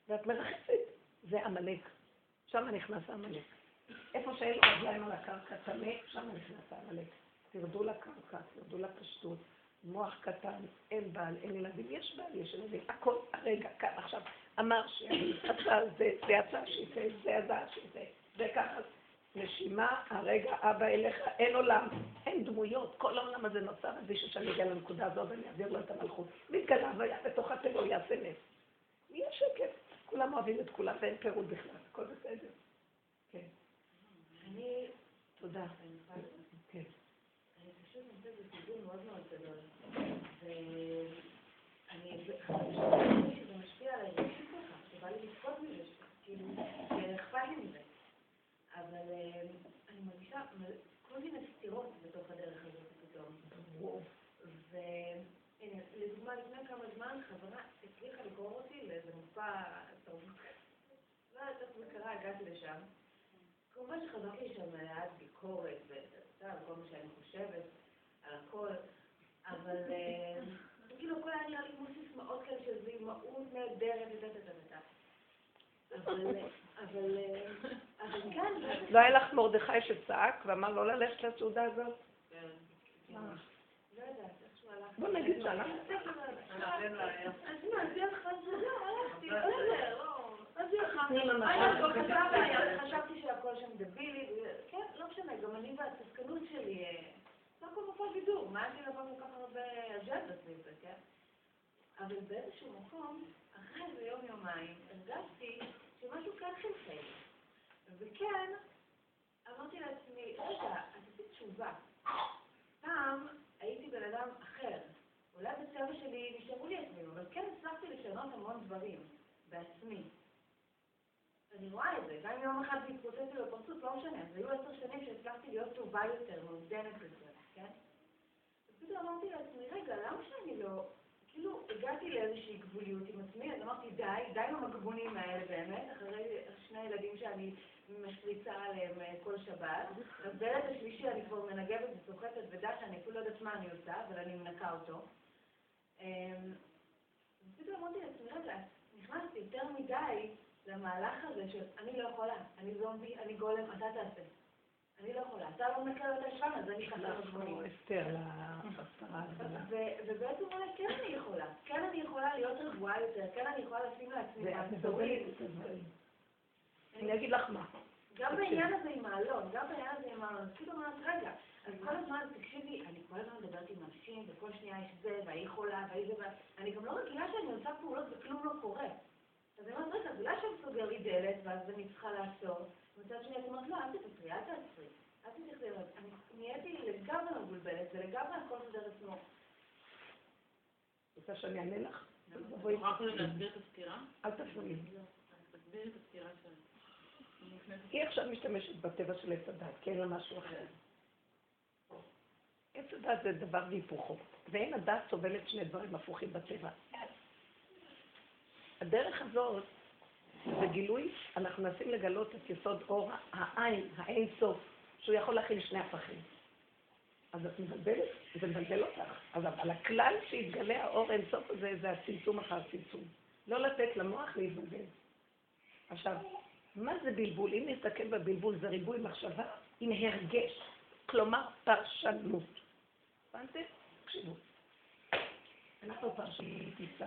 S1: ואת מרחפת. זה עמלק. שם נכנס עמלק. איפה שאין רגליים על הקרקע טמא, שם נכנס העמלק. תרדו לקרקע, תרדו לפשטות. מוח קטן, אין בעל, אין ילדים, יש בעל, יש ילדים, הכל הרגע, כאן, עכשיו, אמר שעשה זה, זה יצא שיצא, זה ידע שיצא, זה ככה, נשימה, הרגע, אבא אליך, אין עולם, אין דמויות, כל העולם הזה נוצר, אז מישהו שאני אגיע לנקודה הזאת ואני אעביר לו את המלכות. מתגלה והיה בתוך הטבע, יעשה נס. יהיה שקט, כולם אוהבים את כולם ואין פירוד בכלל, הכל בסדר. כן.
S2: אני...
S1: תודה.
S2: כן. אני פשוט נמצאת בסיבוב מאוד מאוד גדול. ואני חושבת שזה משפיע עליי ככה, שבא לי לבכות מזה, כאילו, אכפת לי מזה. אבל אני מרגישה כל מיני סתירות בתוך הדרך הזאת פתאום. והנה, לדוגמה, לפני כמה זמן חברה הצליחה לגרור אותי לאיזה מופע תרבות. לא יודעת איך זה קרה, הגעתי לשם. כמובן שחזרתי שם מעט ביקורת, וכל מה שאני חושבת על הכל, אבל <laughs> כאילו הכל היה נראה לי כמו סיסמאות כאלה של אימהות נהדרת וטטטטטה. אבל, אבל, אבל כאן... <laughs>
S1: לא היה לך מרדכי שצעק ואמר לא ללכת לסעודה הזאת?
S2: כן. לא איכשהו הלכתי.
S1: בוא נגיד שהלכת.
S2: אז מה, אז יהיה לך סעודה, הלכתי, בסדר, לא. חשבתי שהכל שם דבילי, כן, לא משנה, גם אני והצדקנות שלי, סך הכל מופע בידור, מה אני לבוא כל כך הרבה אג'נדות סביב זה, כן? אבל באיזשהו מקום, אחרי איזה יום-יומיים, הרגשתי שמשהו כאן חלחל. וכן, אמרתי לעצמי, רגע, עשיתי תשובה. פעם הייתי בן אדם אחר. אולי בצבע שלי נשארו לי עצמי, אבל כן הצלחתי לשנות המון דברים בעצמי. אני רואה את זה, גם אם יום אחד זה התפוצץ לי בפרצוף, לא משנה, אז היו עשר שנים שהצלחתי להיות טובה יותר, מאוזנת יותר, כן? ופתאום אמרתי לעצמי, רגע, למה שאני לא... כאילו, הגעתי לאיזושהי גבוליות עם עצמי, אז אמרתי, די, די עם המגבונים האלה באמת, אחרי שני ילדים שאני משריצה עליהם כל שבת. בילד השלישי אני כבר מנגבת וסוחטת ודש, אני אפילו לא יודעת מה אני עושה, אבל אני מנקה אותו. ופתאום אמרתי לעצמי, רגע, נכנסתי יותר מדי למהלך הזה של אני לא יכולה, אני זומבי, אני גולם, אתה תעשה. אני לא יכולה. אתה לא מנקה את השפן, אז אני חסר
S1: כמו אסתר הגדולה.
S2: ובעצם אולי כן אני יכולה. כן אני יכולה להיות רגועה יותר, כן אני יכולה לשים לעצמי
S1: מעצורים. אני אגיד לך מה.
S2: גם בעניין הזה עם העלון, גם בעניין הזה עם העלון, כאילו אמרת, רגע, אז כל הזמן, תקשיבי, אני כל הזמן מדברת עם אנשים, וכל שנייה יש זה, והיא חולה, והיא זה, ואני גם לא רגילה שאני עושה פעולות וכלום לא קורה. אז אני אומרת, רגע, אז אולי שם דלת, ואז אני צריכה לעצור. ומצד שני, אני אומרת, לא, אל תוותרי, אל תעצרי. אל תתייחסי אליו. אני נהייתי לגמרי מבולבלת, ולגמרי הכל סודר עצמו.
S1: רוצה שאני אענה לך?
S3: בואי. יכולה להסביר את הסקירה?
S1: אל תפריעי.
S3: תסבירי את הסקירה שלך.
S1: היא עכשיו משתמשת בטבע של עץ הדת, כי אין לה משהו אחר. עץ הדת זה דבר והיפוכו, ואין הדת סובלת שני דברים הפוכים בטבע. הדרך הזאת זה גילוי, אנחנו מנסים לגלות את יסוד אור העין, האין סוף, שהוא יכול להכיל שני הפכים. אז את מבלבלת, זה מבלבל אותך. אז אבל הכלל שיתגלה האור אינסוף הזה, זה הצמצום אחר צמצום. לא לתת למוח להתבלבל. עכשיו, מה זה בלבול? אם נסתכל בבלבול, זה ריבוי מחשבה עם הרגש, כלומר פרשנות. הבנתם? תקשיבו. אנחנו פרשנים טיסה.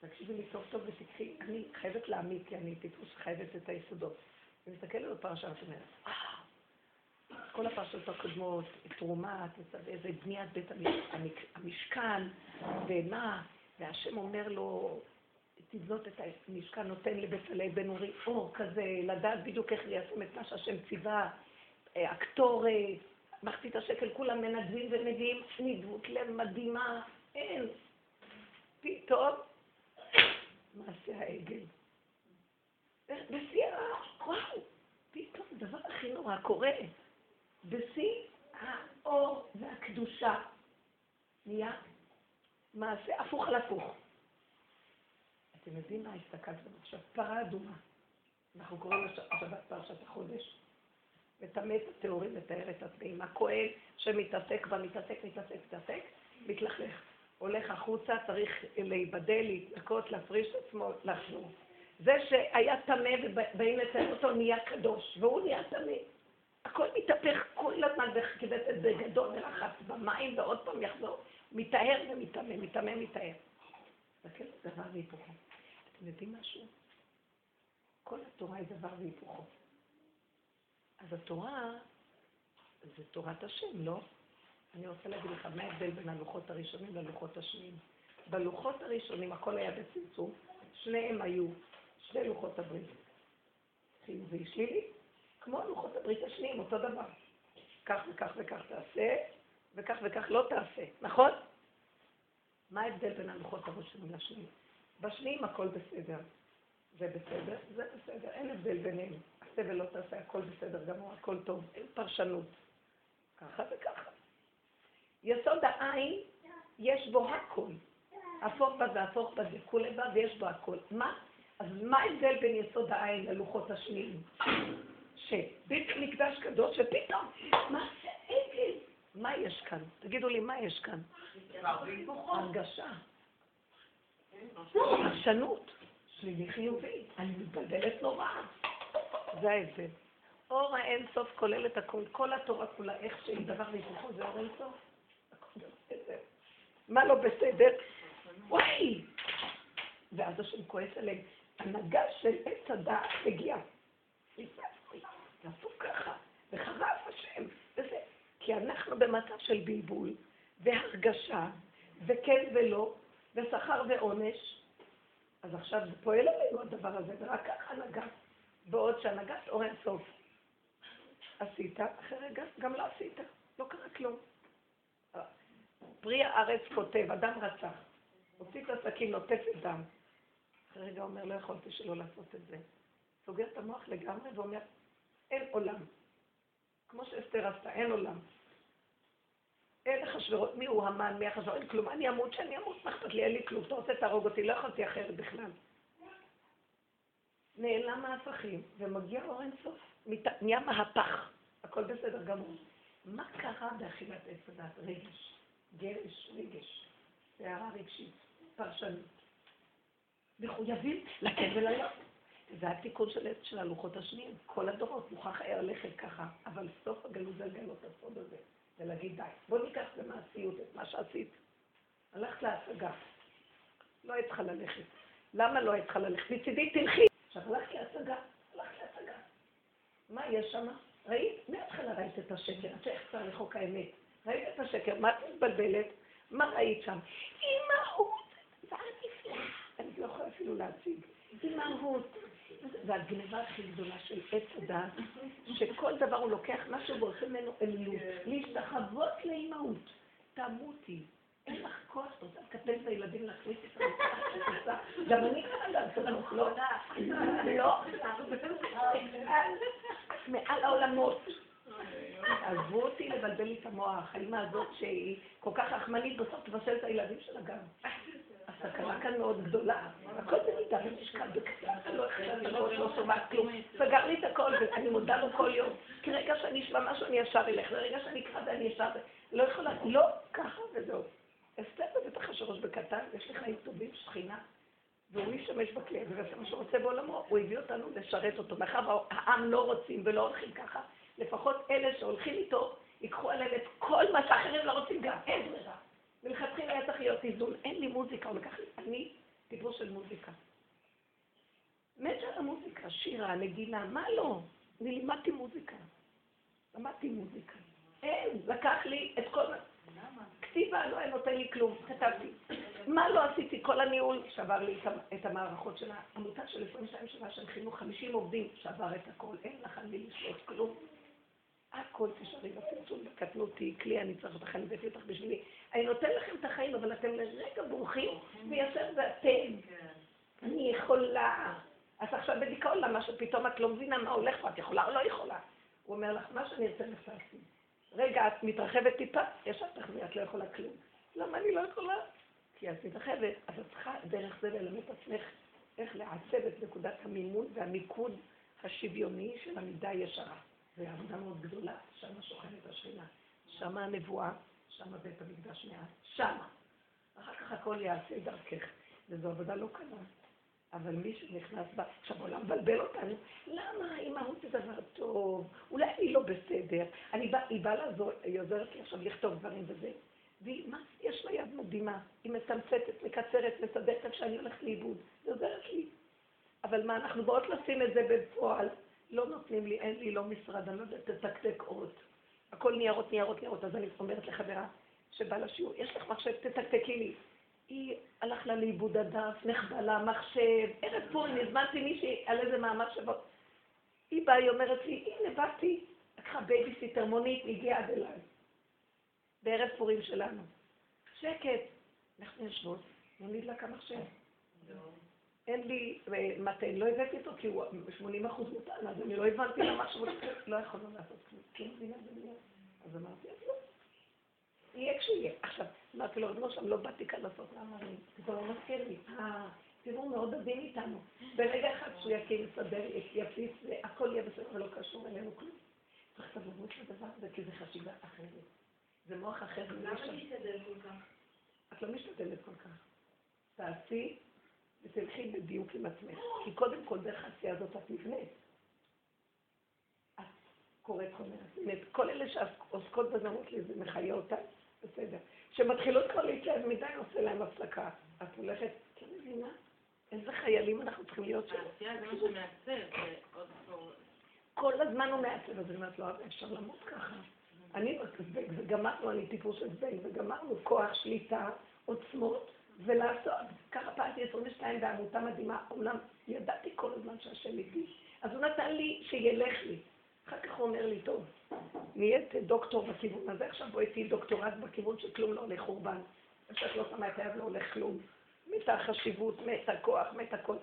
S1: תקשיבי לי טוב טוב ותקחי, אני חייבת להעמיד, כי אני טיפוס חייבת את היסודות. אני מסתכלת בפרשה, את אומרת, אה, כל הפרשות הקודמות, תרומה, איזה בניית בית המשכן, ומה, והשם אומר לו, תבנות את המשכן, נותן לבצלאל בן אורי אור כזה, לדעת בדיוק איך ליישם את מה שהשם ציווה, אה, הקטורת, מחצית השקל, כולם מנדבים ומביאים נדבות לב מדהימה, אין. פתאום, מעשה העגל. בשיא וואו, פתאום דבר הכי נורא קורה. בשיא האור והקדושה נהיה מעשה הפוך על הפוך. אתם יודעים מה הסתכלתם עכשיו? פרה אדומה. אנחנו קוראים לשבת פרשת החודש. מטמא את הטהורים, מתאר את הטמאים. הכהן שמתעסק בה, מתעסק, מתעסק, מתעסק, מתלכלך. הולך החוצה, צריך להיבדל, להתנקות, להפריש את עצמו, לחזור. זה שהיה טמא ובאים לציין אותו נהיה קדוש, והוא נהיה טמא. הכל מתהפך כל הזמן בכבדת בגדול ולחץ במים, ועוד פעם יחזור. מטהר ומטמא, מטמא, מטהר. תסתכל על דבר והיפוכו. אתם יודעים משהו? כל התורה היא דבר והיפוכו. אז התורה זה תורת השם, לא? אני רוצה להגיד לך מה ההבדל בין הלוחות הראשונים ללוחות השניים. בלוחות הראשונים הכל היה בצמצום, שניהם היו שני לוחות הברית. חיובי שלילי, כמו לוחות הברית השניים, אותו דבר. כך וכך וכך תעשה, וכך וכך לא תעשה, נכון? מה ההבדל בין הלוחות הראשונים לשניים? בשניים הכל בסדר. זה בסדר, זה בסדר, אין הבדל ביניהם. עשה ולא תעשה, הכל בסדר גמור, הכל טוב, אין פרשנות. ככה וככה. יסוד העין, יש בו הכל. הפוך בה והפוך בה זה כולי בה ויש בו הכל. מה? אז מה ההבדל בין יסוד העין ללוחות השניים? שבית מקדש קדוש, ופתאום, מה זה עגל? מה יש כאן? תגידו לי, מה יש כאן? הרגשה. פרשנות. שלילי חיובי. אני מתבלבלת נורא. זה ההבדל. אור האין סוף כולל את הכול, כל התורה כולה, איך שהיא דבר והיפוכו, זה אור אין סוף. מה לא בסדר? וואי! ואז השם כועס עליהם. הנהגה של עץ הדעת הגיעה. תעשו ככה, וחרף השם, וזה. כי אנחנו במצב של בלבול, והרגשה, וכן ולא, ושכר ועונש, אז עכשיו זה פועל עלינו הדבר הזה, ורק ככה נגעת. בעוד שהנהגת אור סוף. עשית, אחרי רגע גם לא עשית, לא קרה כלום. פרי הארץ כותב, אדם רצח, הוציא את הסכין, נוטפת דם. אחרי רגע אומר, לא יכולתי שלא לעשות את זה. סוגר את המוח לגמרי ואומר, אין עולם. כמו שאסתר עשתה, אין עולם. אין לך שבירות, מי הוא המן, מי החשבור, אין כלום. אני אמות, שאני אמות, מה אכפת לי, אין לי כלום. אתה רוצה, תהרוג אותי, לא יכולתי אחרת בכלל. נעלם ההפכים, ומגיע אור אינסוף. נהיה מהפך, הכל בסדר גמור. מה קרה באכילת עץ הדת? רגש, גרש, רגש, הערה רגשית, פרשנות. מחויבים לתת ולהיות. זה התיקון של, של הלוחות השניים. כל הדורות מוכרח היה ללכת ככה, אבל סוף הגלות זה לגלות הסוד הזה. ולהגיד די. בוא ניקח במעשיות את מה שעשית. הלכת להשגה. לא היית צריכה ללכת. למה לא היית צריכה ללכת? מצידי תלכי. עכשיו הלכת להשגה, הלכת להשגה. מה יש שם? ראית? מההתחלה ראית את השקר, את איך צריך לחוק האמת. ראית את השקר, מה את מתבלבלת? מה ראית שם? אימהות, דבר נפלא. אני לא יכולה אפילו להציג. אימהות. זה הגניבה הכי גדולה של עץ הדעת, שכל דבר הוא לוקח משהו ועושה ממנו אלילות. להשתחוות לאימהות. תמותי. אין לך כוח, את רוצה לקפל את הילדים להכניס את המצחה, גם אני יכולה לעשות לא, לא, מעל העולמות. עזבו אותי לבלבל לי את המוח, האמא הזאת שהיא כל כך רחמנית, בסוף תבשל את הילדים שלה גם. הסכנה כאן מאוד גדולה. הכל במידה ומשקל בקטן, לא לראות, לא שומעת כלום. סגר לי את הכל, ואני מודה לו כל יום. כי רגע שאני אשמע משהו, אני ישר אלך, ורגע שאני אקרא ואני ישר... לא יכולה, לא, ככה וזהו. אסתר בבטח השורש בקטן, יש חיים טובים, שכינה, והוא ישתמש בכלי הזה ויעשה מה שהוא רוצה בעולמו. הוא הביא אותנו לשרת אותו. מאחר והעם לא רוצים ולא הולכים ככה, לפחות אלה שהולכים איתו, ייקחו עליהם את כל מה שאחרים לא רוצים גם, אין ברירה. מלכתחילה היה צריך להיות איזון, אין לי מוזיקה, הוא לקח לי, אני דיבור של מוזיקה. מת של המוזיקה, שירה, נגינה, מה לא? אני לימדתי מוזיקה. למדתי מוזיקה. אין, לקח לי את כל... כתיבה לא היה נותן לי כלום, כתבתי. מה לא עשיתי? כל הניהול שבר לי את המערכות של העמותה של 22 שנה של חינוך, 50 עובדים, שבר את הכל, אין לך על מי לשלוט כלום. הכל תשארי בצמצום, בקטנותי, כלי אני צריך אותך, אני הבאתי אותך בשבילי. אני נותן לכם את החיים, אבל אתם לרגע בורחים, וישר זה אתם. אני יכולה. אז עכשיו בדיכאון, למה שפתאום את לא מבינה מה הולך פה, את יכולה או לא יכולה? הוא אומר לך, מה שאני ארצה לך לעשות. רגע, את מתרחבת טיפה, ישר תחזרי, את לא יכולה כלום. למה אני לא יכולה? כי את מתרחבת, אז את צריכה דרך זה ללמד את עצמך איך לעצב את נקודת המימון והמיקוד השוויוני של המידה הישרה. זו עבודה מאוד גדולה, שם שוכנת השכינה. שם הנבואה, שם בית המקדש מעט, שם. אחר כך הכל יעשה דרכך. וזו עבודה לא קלה. אבל מי שנכנס בה, עכשיו העולם מבלבל אותנו, למה אימהות זה דבר טוב? אולי אני לא בסדר. אני בא, היא באה לעזור, היא עוזרת לי עכשיו לכתוב דברים וזה. והיא, מה, יש לה יד מדהימה. היא מתמצתת, מקצרת, מסדרת איך שאני הולכת לאיבוד. היא עוזרת לי. אבל מה, אנחנו באות לשים את זה בפועל. לא נותנים לי, אין לי לא משרד, אני לא יודעת תתקתק אות. הכל ניירות, ניירות, ניירות. אז אני אומרת לחברה שבא לשיעור, יש לך מחשב, תתקתקי לי. היא הלך לה לאיבוד הדף, נחבא לה מחשב, ערב פורים, הזמנתי מישהי על איזה מאמר שבו. היא באה, היא אומרת לי, הנה באתי, לקחה בייביסיטר מונית, הגיעה עד אליי. בערב פורים שלנו. שקט. אנחנו יושבות, לא נדלק המחשב. אין לי מתן, לא הבאתי אותו כי הוא 80 אחוז מותן, אז אני לא הבנתי למה שהוא לא יכולנו לעשות כלום. כן, מבינה במילה. אז אמרתי, אז לא. יהיה כשיהיה. עכשיו, אמרתי לו, לא שם, לא באתי כאן לעשות מאמרים. זה לא מזכיר לי. אה, תראו, מאוד עדין איתנו. ברגע אחד שהוא יקים, יסדר, יפיץ, הכל יהיה בסדר ולא קשור אלינו כלום. צריך סבלנות לדבר הזה, כי זה חשיבה אחרת. זה מוח אחר.
S2: למה להשתדל כל כך?
S1: את לא משתדלת כל כך. תעשי ותלכי בדיוק עם עצמך. כי קודם כל דרך העשייה הזאת את נבנית. את קוראת חומר. כל אלה שעוסקות בזמות לי, זה מחיה אותן, בסדר. כשמתחילות כבר להתלהב מדי, עושה להם הפסקה. את הולכת, כן מבינה? איזה חיילים אנחנו צריכים להיות שם.
S3: העשייה זה מה שמעצב, זה עוד.
S1: כל הזמן הוא מעצב, אז אני אומרת לו, אפשר למות ככה. אני בזבנג, וגמרנו, אני טיפוס של זבנג, וגמרנו כוח שליטה, עוצמות, ולעשות. ככה פעלתי 22 בעמותה מדהימה, אולם ידעתי כל הזמן שהשם איתי. אז הוא נתן לי שילך לי. אחר כך הוא אומר לי, טוב, נהיית דוקטור בכיוון הזה, עכשיו בואי תהיי דוקטורט בכיוון שכלום לא הולך חורבן. כשאת לא שמה את היד לא הולך כלום. מתה החשיבות, מת הכוח, מת הכל.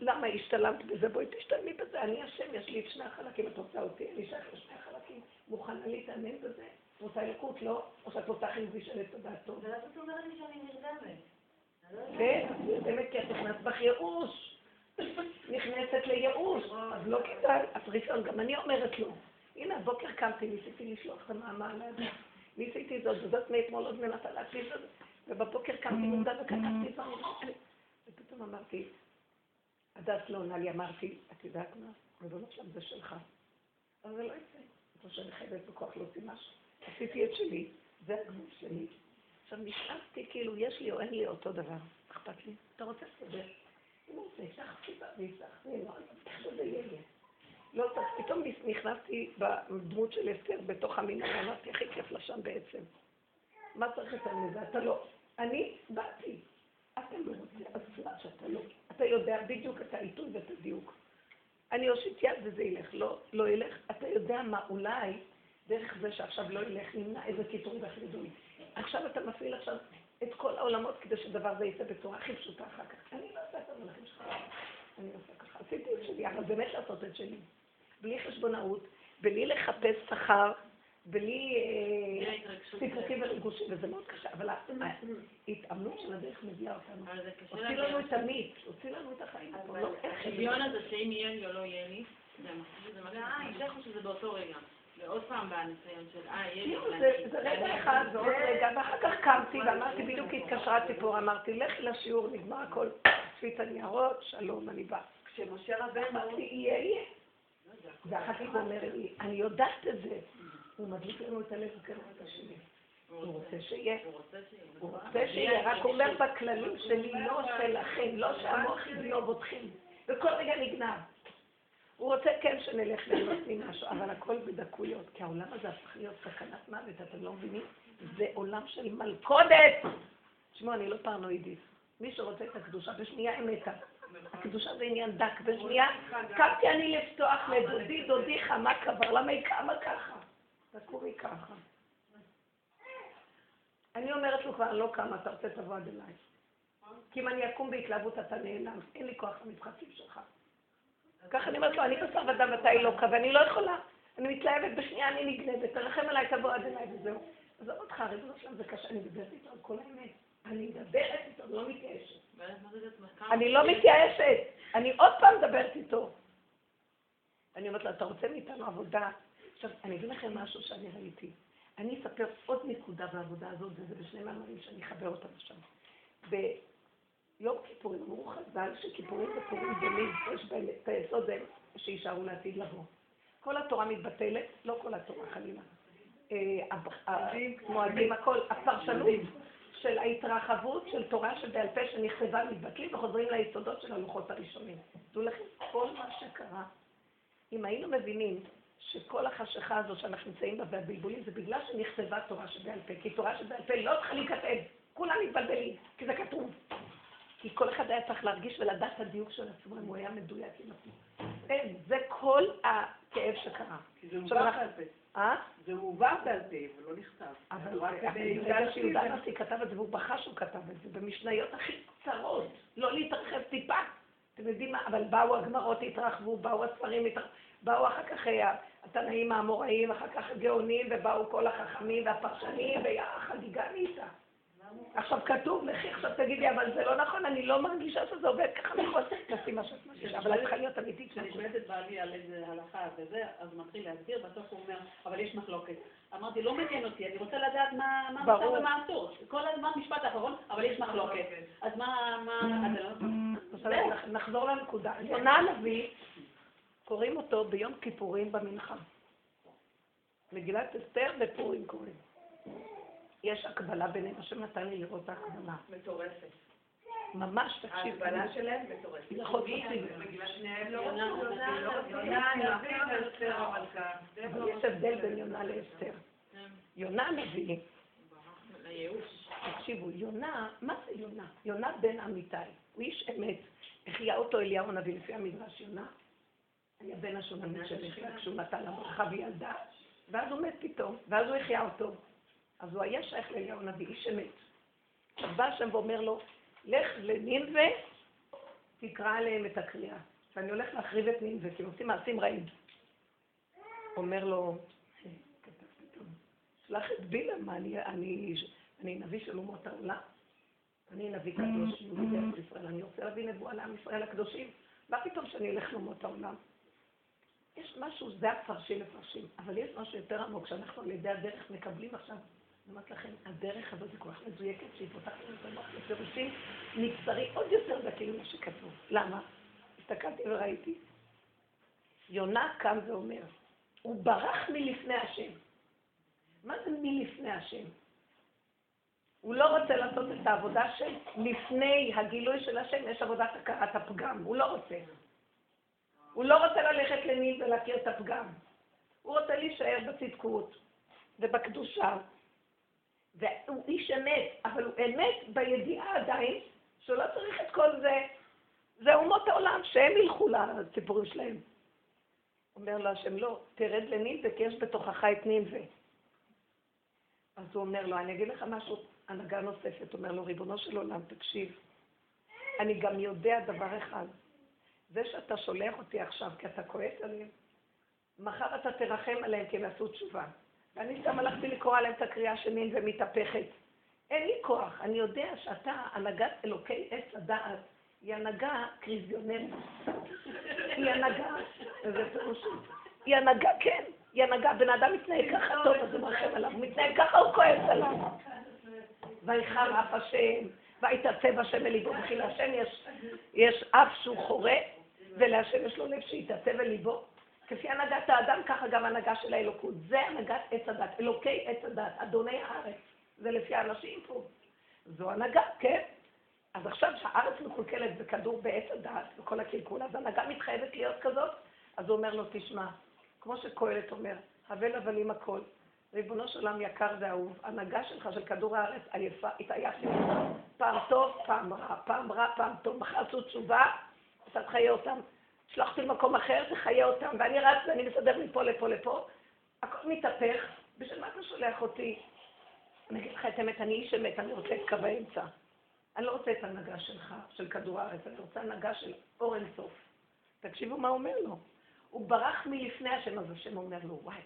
S1: למה השתלמת בזה? בואי תשתלמי בזה. אני השם, יש לי את שני החלקים, את רוצה אותי, אני שייך לשני החלקים. מוכנה להתאמן בזה? את רוצה אלוקות? לא? או שאת רוצה חיובי של את הדעתו?
S2: אבל את אומרת לי שאני נרדמת.
S1: כן, את נרדמת כי את נכנסת ייאוש. נכנסת לייאוש, אז לא כדאי. אז ראשון, גם אני אומרת לו. הנה, הבוקר קמתי, ניסיתי לשלוח את המאמר לידיים. ניסיתי זאת, וזאת מאתמול עוד מנסה להקליט את זה. ובבוקר קמתי מוקדם וכתבתי דברים. ופתאום אמרתי, הדס לא עונה לי, אמרתי, את יודעת מה? ריבונו שלם זה שלך. אבל זה לא יצא. איפה שאני חייבת בכוח להוציא משהו. עשיתי את שלי, זה הגבול שלי. עכשיו נשארתי כאילו, יש לי או אין לי אותו דבר. אכפת לי? אתה רוצה לסדר? סיבה ויפתח, אני לא זה. לא, פתאום נכנסתי בדמות של אסתר בתוך המנהל, אמרתי, הכי כיף לה שם בעצם. מה צריך יותר מזה? אתה לא. אני באתי. אתה לא רוצה, סליחה שאתה לא. אתה יודע בדיוק את העיתוי ואת הדיוק. אני אושיט יד וזה ילך, לא, לא ילך. אתה יודע מה, אולי דרך זה שעכשיו לא ילך, נמנע איזה קיטור וחידוי. עכשיו אתה מפעיל עכשיו את כל העולמות כדי שדבר זה יצא בצורה הכי פשוטה אחר כך. אני לא עושה את המלאכים שלך, אני עושה ככה. עשיתי את שלי, אבל באמת לעשות את שלי. בלי חשבונאות, בלי לחפש שכר, בלי אה,
S3: ההתרגשות.
S1: סיפוקים וריגושים, וזה מאוד קשה, אבל ההתאמנות של הדרך מביאה אותנו. הוציא. לנו את המיץ, הוציא לנו את החיים. לא
S3: השוויון הזה שאם יהיה לי או לא יהיה לי, זה או שזה באותו רגע. ועוד פעם בניסיון של אה, לי.
S1: כאילו, זה רגע אחד ועוד רגע, ואחר כך קמתי ואמרתי, בדיוק התקשרה ציפור, אמרתי, לכי לשיעור, נגמר הכל, את הניירות, שלום, אני באה.
S4: כשמשה רבנו,
S1: אמרתי, יהיה, יהיה. ואחר כך הוא אומר לי, אני יודעת את זה. הוא מדליק לנו את הלב את השני. הוא.
S3: הוא רוצה שיהיה.
S1: הוא רוצה שיהיה, רק אומר בכללים שלי, לא שלכם, לא שהמוח יגנוב אתכם. וכל רגע נגנב. הוא רוצה כן שנלך ליהנות ממשהו, אבל הכל בדקויות, כי העולם הזה הפך להיות סכנת מוות, אתם לא מבינים? זה עולם של מלכודת! תשמעו, אני לא פרנואידית. מי שרוצה את הקדושה, בשנייה היא מתה. הקדושה זה עניין דק, בשנייה קמתי אני לפתוח לדודי, דודי חמה קבר, למה היא קמה ככה? תקומי ככה. אני אומרת לו כבר, לא קמה, אתה רוצה תבוא עד אליי. כי אם אני אקום בהתלהבות אתה נעלם, אין לי כוח למשחקים שלך. ככה אני אומרת לו, אני בשר ודם ואתה אלוקה, ואני לא יכולה. אני מתלהבת, בשנייה אני נגנבת, תרחם עליי, תבוא עד אליי וזהו. עזוב אותך, ריבונו שלם זה קשה, אני מדברת איתו על כל האמת. אני מדברת איתו, לא מתייאשת. אני לא מתייאשת, אני עוד פעם מדברת איתו. אני אומרת לו, אתה רוצה מאיתנו עבודה? עכשיו, אני אגיד לכם משהו שאני ראיתי. אני אספר עוד נקודה בעבודה הזאת, וזה בשני מאמרים שאני אחבר אותם עכשיו. ביום כיפורים אמרו חז"ל שכיפורים ופורים דומים, יש בהם את היסוד זה שיישארו לעתיד לבוא. כל התורה מתבטלת, לא כל התורה חלילה. אה, המועדים, הכל, הפרשנות של ההתרחבות של תורה שבעל פה שנכתבה מתבטלים וחוזרים ליסודות של הלוחות הראשונים. דעו לכם, כל מה שקרה, אם היינו מבינים שכל החשיכה הזו שאנחנו נמצאים בה והבלבולים זה בגלל שנכתבה תורה שבעל פה, כי תורה שבעל פה לא צריכה להיכתב, כולם מתבלבלים, כי זה כתוב. כי כל אחד היה צריך להרגיש ולדעת את הדיוק של עצמו, אם הוא היה מדויק עם עצמו. אין, זה כל הכאב שקרה.
S4: כי זה מובא בעל פה.
S1: אה?
S4: זה מובא בעל פה, ולא נכתב.
S1: אבל
S4: רק
S1: אבל ברגע שיהודה. הנשיא כתב את זה, והוא בכה שהוא כתב את זה, במשניות הכי קצרות, לא להתרחב טיפה. אתם יודעים מה, אבל באו הגמרות התרחבו, באו הספרים באו אחר כך אה, התנאים האמוראים, אחר כך הגאונים, ובאו כל החכמים והפרשנים, והחגיגה נהייתה. עכשיו כתוב, לכי עכשיו תגידי, אבל זה לא נכון, אני לא מרגישה שזה עובד ככה נכון. תעשי מה שאת מרגישה, אבל את צריכה להיות אמיתית.
S4: כשאני שואלת את בעלי על איזה הלכה וזה, אז הוא מתחיל להסביר, בסוף הוא אומר, אבל יש מחלוקת. אמרתי, לא מעניין אותי, אני רוצה לדעת מה. מותר ומה אסור. כל הזמן משפט אחרון, אבל יש מחלוקת. אז מה, מה, אתה לא...
S1: נח- נחזור לנקודה. יונה הנביא, קוראים אותו ביום כיפורים במנחה. מגילת אסתר ופורים קוראים. יש הקבלה ביניהם, השם נתן לי לראות ההקבלה.
S5: מטורפת.
S1: ממש, תקשיב.
S5: ההגבלה שלהם מטורפת.
S1: להיות
S5: שניהם לא יונה המלכה.
S1: אבל יש הבדל בין יונה לאסתר.
S3: כן,
S1: יונה הנביא,
S3: ברח לייאוש.
S1: תקשיבו, יונה, מה זה יונה? יונה בן אמיתי. הוא איש אמת. החיה אותו אליהו הנביא לפי המדרש יונה. היה בן השונמית של יחיא כשהוא נתן לה ברכה וילדה, ואז הוא מת פתאום, ואז הוא החיה אותו. אז הוא היה שייך לאליהו הנביא, איש אמת. עכשיו בא השם ואומר לו, לך לנינווה, תקרא עליהם את הקריאה. ואני הולך להחריב את נינווה, כי הם עושים מעשים רעים. אומר לו, "אה, שלח את בילם, אני, אני, אני נביא של אומות העולם? אני נביא קדוש, יהודי ארץ ישראל, אני רוצה להביא נבואה לעם ישראל הקדושים. מה פתאום שאני אלך לאומות העולם? יש משהו, זה הפרשים מפרשים, אבל יש משהו יותר עמוק, שאנחנו על ידי הדרך מקבלים עכשיו. אומרת לכם, הדרך הזאת היא כל כך מדויקת, שהיא פותחת לנו את המוח לפירושים נבצרי עוד יותר דקים ממה שכתוב. למה? הסתכלתי וראיתי. יונה קם ואומר, הוא ברח מלפני השם. מה זה מלפני השם? הוא לא רוצה לעשות את העבודה של לפני הגילוי של השם, יש עבודת הכרת הפגם, הוא לא רוצה. הוא לא רוצה ללכת לניל ולהכיר את הפגם. הוא רוצה להישאר בצדקות ובקדושה. והוא איש אמת, אבל הוא אמת בידיעה עדיין שהוא לא צריך את כל זה. זה אומות העולם, שהם ילכו לסיפורים שלהם. אומר לו השם, לא, תרד לנינווה, כי יש בתוכך את נינווה. אז הוא אומר לו, אני אגיד לך משהו, הנהגה נוספת, אומר לו, ריבונו של עולם, תקשיב, אני גם יודע דבר אחד, זה שאתה שולח אותי עכשיו כי אתה כועס עליהם, מחר אתה תרחם עליהם כי הם יעשו תשובה. ואני סתם הלכתי לקרוא עליהם את הקריאה שנין ומתהפכת. אין לי כוח, אני יודע שאתה הנהגת אלוקי עץ הדעת, היא הנהגה קריזיונרית. היא הנהגה, וזה פירוש, היא הנהגה, כן, היא הנהגה, בן אדם מתנהג ככה טוב, אז הוא מרחם עליו, מתנהג ככה, הוא כועס עליו. ויחר אף השם, ויתעצב השם אל ליבו, וכי להשם יש אף שהוא חורה, ולהשם יש לו לב שיתעצב אל ליבו. כפי הנהגת האדם, ככה גם הנהגה של האלוקות. זה הנהגת עץ הדת, אלוקי עץ הדת, אדוני הארץ. זה לפי האנשים פה. זו הנהגה, כן? אז עכשיו שהארץ מקולקלת בכדור בעץ הדת, וכל הקלקול, אז הנהגה מתחייבת להיות כזאת, אז הוא אומר לו, תשמע, כמו שקהלת אומר, הבל הבלים הכל, ריבונו של עולם יקר ואהוב, הנהגה שלך של כדור הארץ עייפה, התעייפתי ממך, פעם טוב, פעם רע, פעם רע, פעם טוב, מחר עשו תשובה, אתה תחיה אותם. שלח אותי למקום אחר, תחיה אותם, ואני רץ ואני מסדר מפה לפה לפה, הכל מתהפך, בשביל מה אתה שולח אותי? אני אגיד לך את האמת, אני איש אמת, אני רוצה את קו האמצע. אני לא רוצה את ההנהגה שלך, של כדור הארץ, אני רוצה הנהגה של אור אינסוף. תקשיבו מה אומר לו. הוא ברח מלפני השם, אז השם אומר לו, וואי,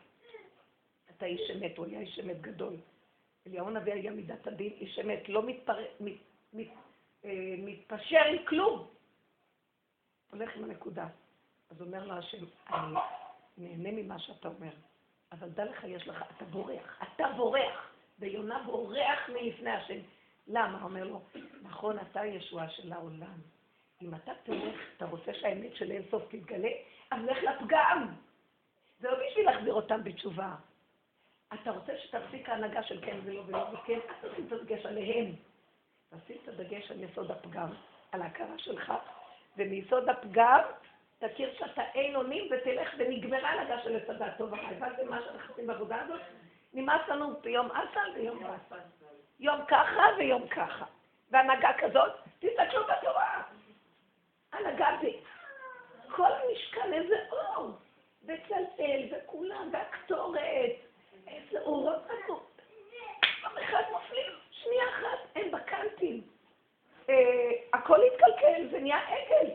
S1: אתה איש אמת, הוא היה איש אמת גדול. אליהו הנביא היה מידת הדין, איש אמת, לא מתפר... מת... מת... אה, מתפשר עם כלום. הולך עם הנקודה. אז אומר לו השם, אני נהנה ממה שאתה אומר, אבל דע לך, יש לך, אתה בורח, אתה בורח. ויונה בורח מלפני השם. למה? אומר לו, נכון, אתה ישועה של העולם. אם אתה תלך, אתה רוצה שהאמת של אין סוף תתגלה, אז לך לפגם. זה לא בשביל להחזיר אותם בתשובה. אתה רוצה שתפסיק ההנהגה של כן ולא ולא וכן, אז תשים את הדגש עליהם. תשים את הדגש על יסוד הפגם, על ההכרה שלך, ומיסוד הפגם תכיר שאתה אין אונים ותלך ונגמרה ההנהגה של עץ הדעת טוב. הבנתם מה שאנחנו עושים בעבודה הזאת? נמאס לנו ביום אסל ויום אסל. יום ככה ויום ככה. והנהגה כזאת, תסתכלו בתורה. הנהגה זה כל המשכן, איזה אור. וצלצל, וכולם, והקטורת. איזה אורות נתנו. יום אחד נופלים, שנייה אחת, הם בקנטים. אה, הכל התקלקל, זה נהיה עגל.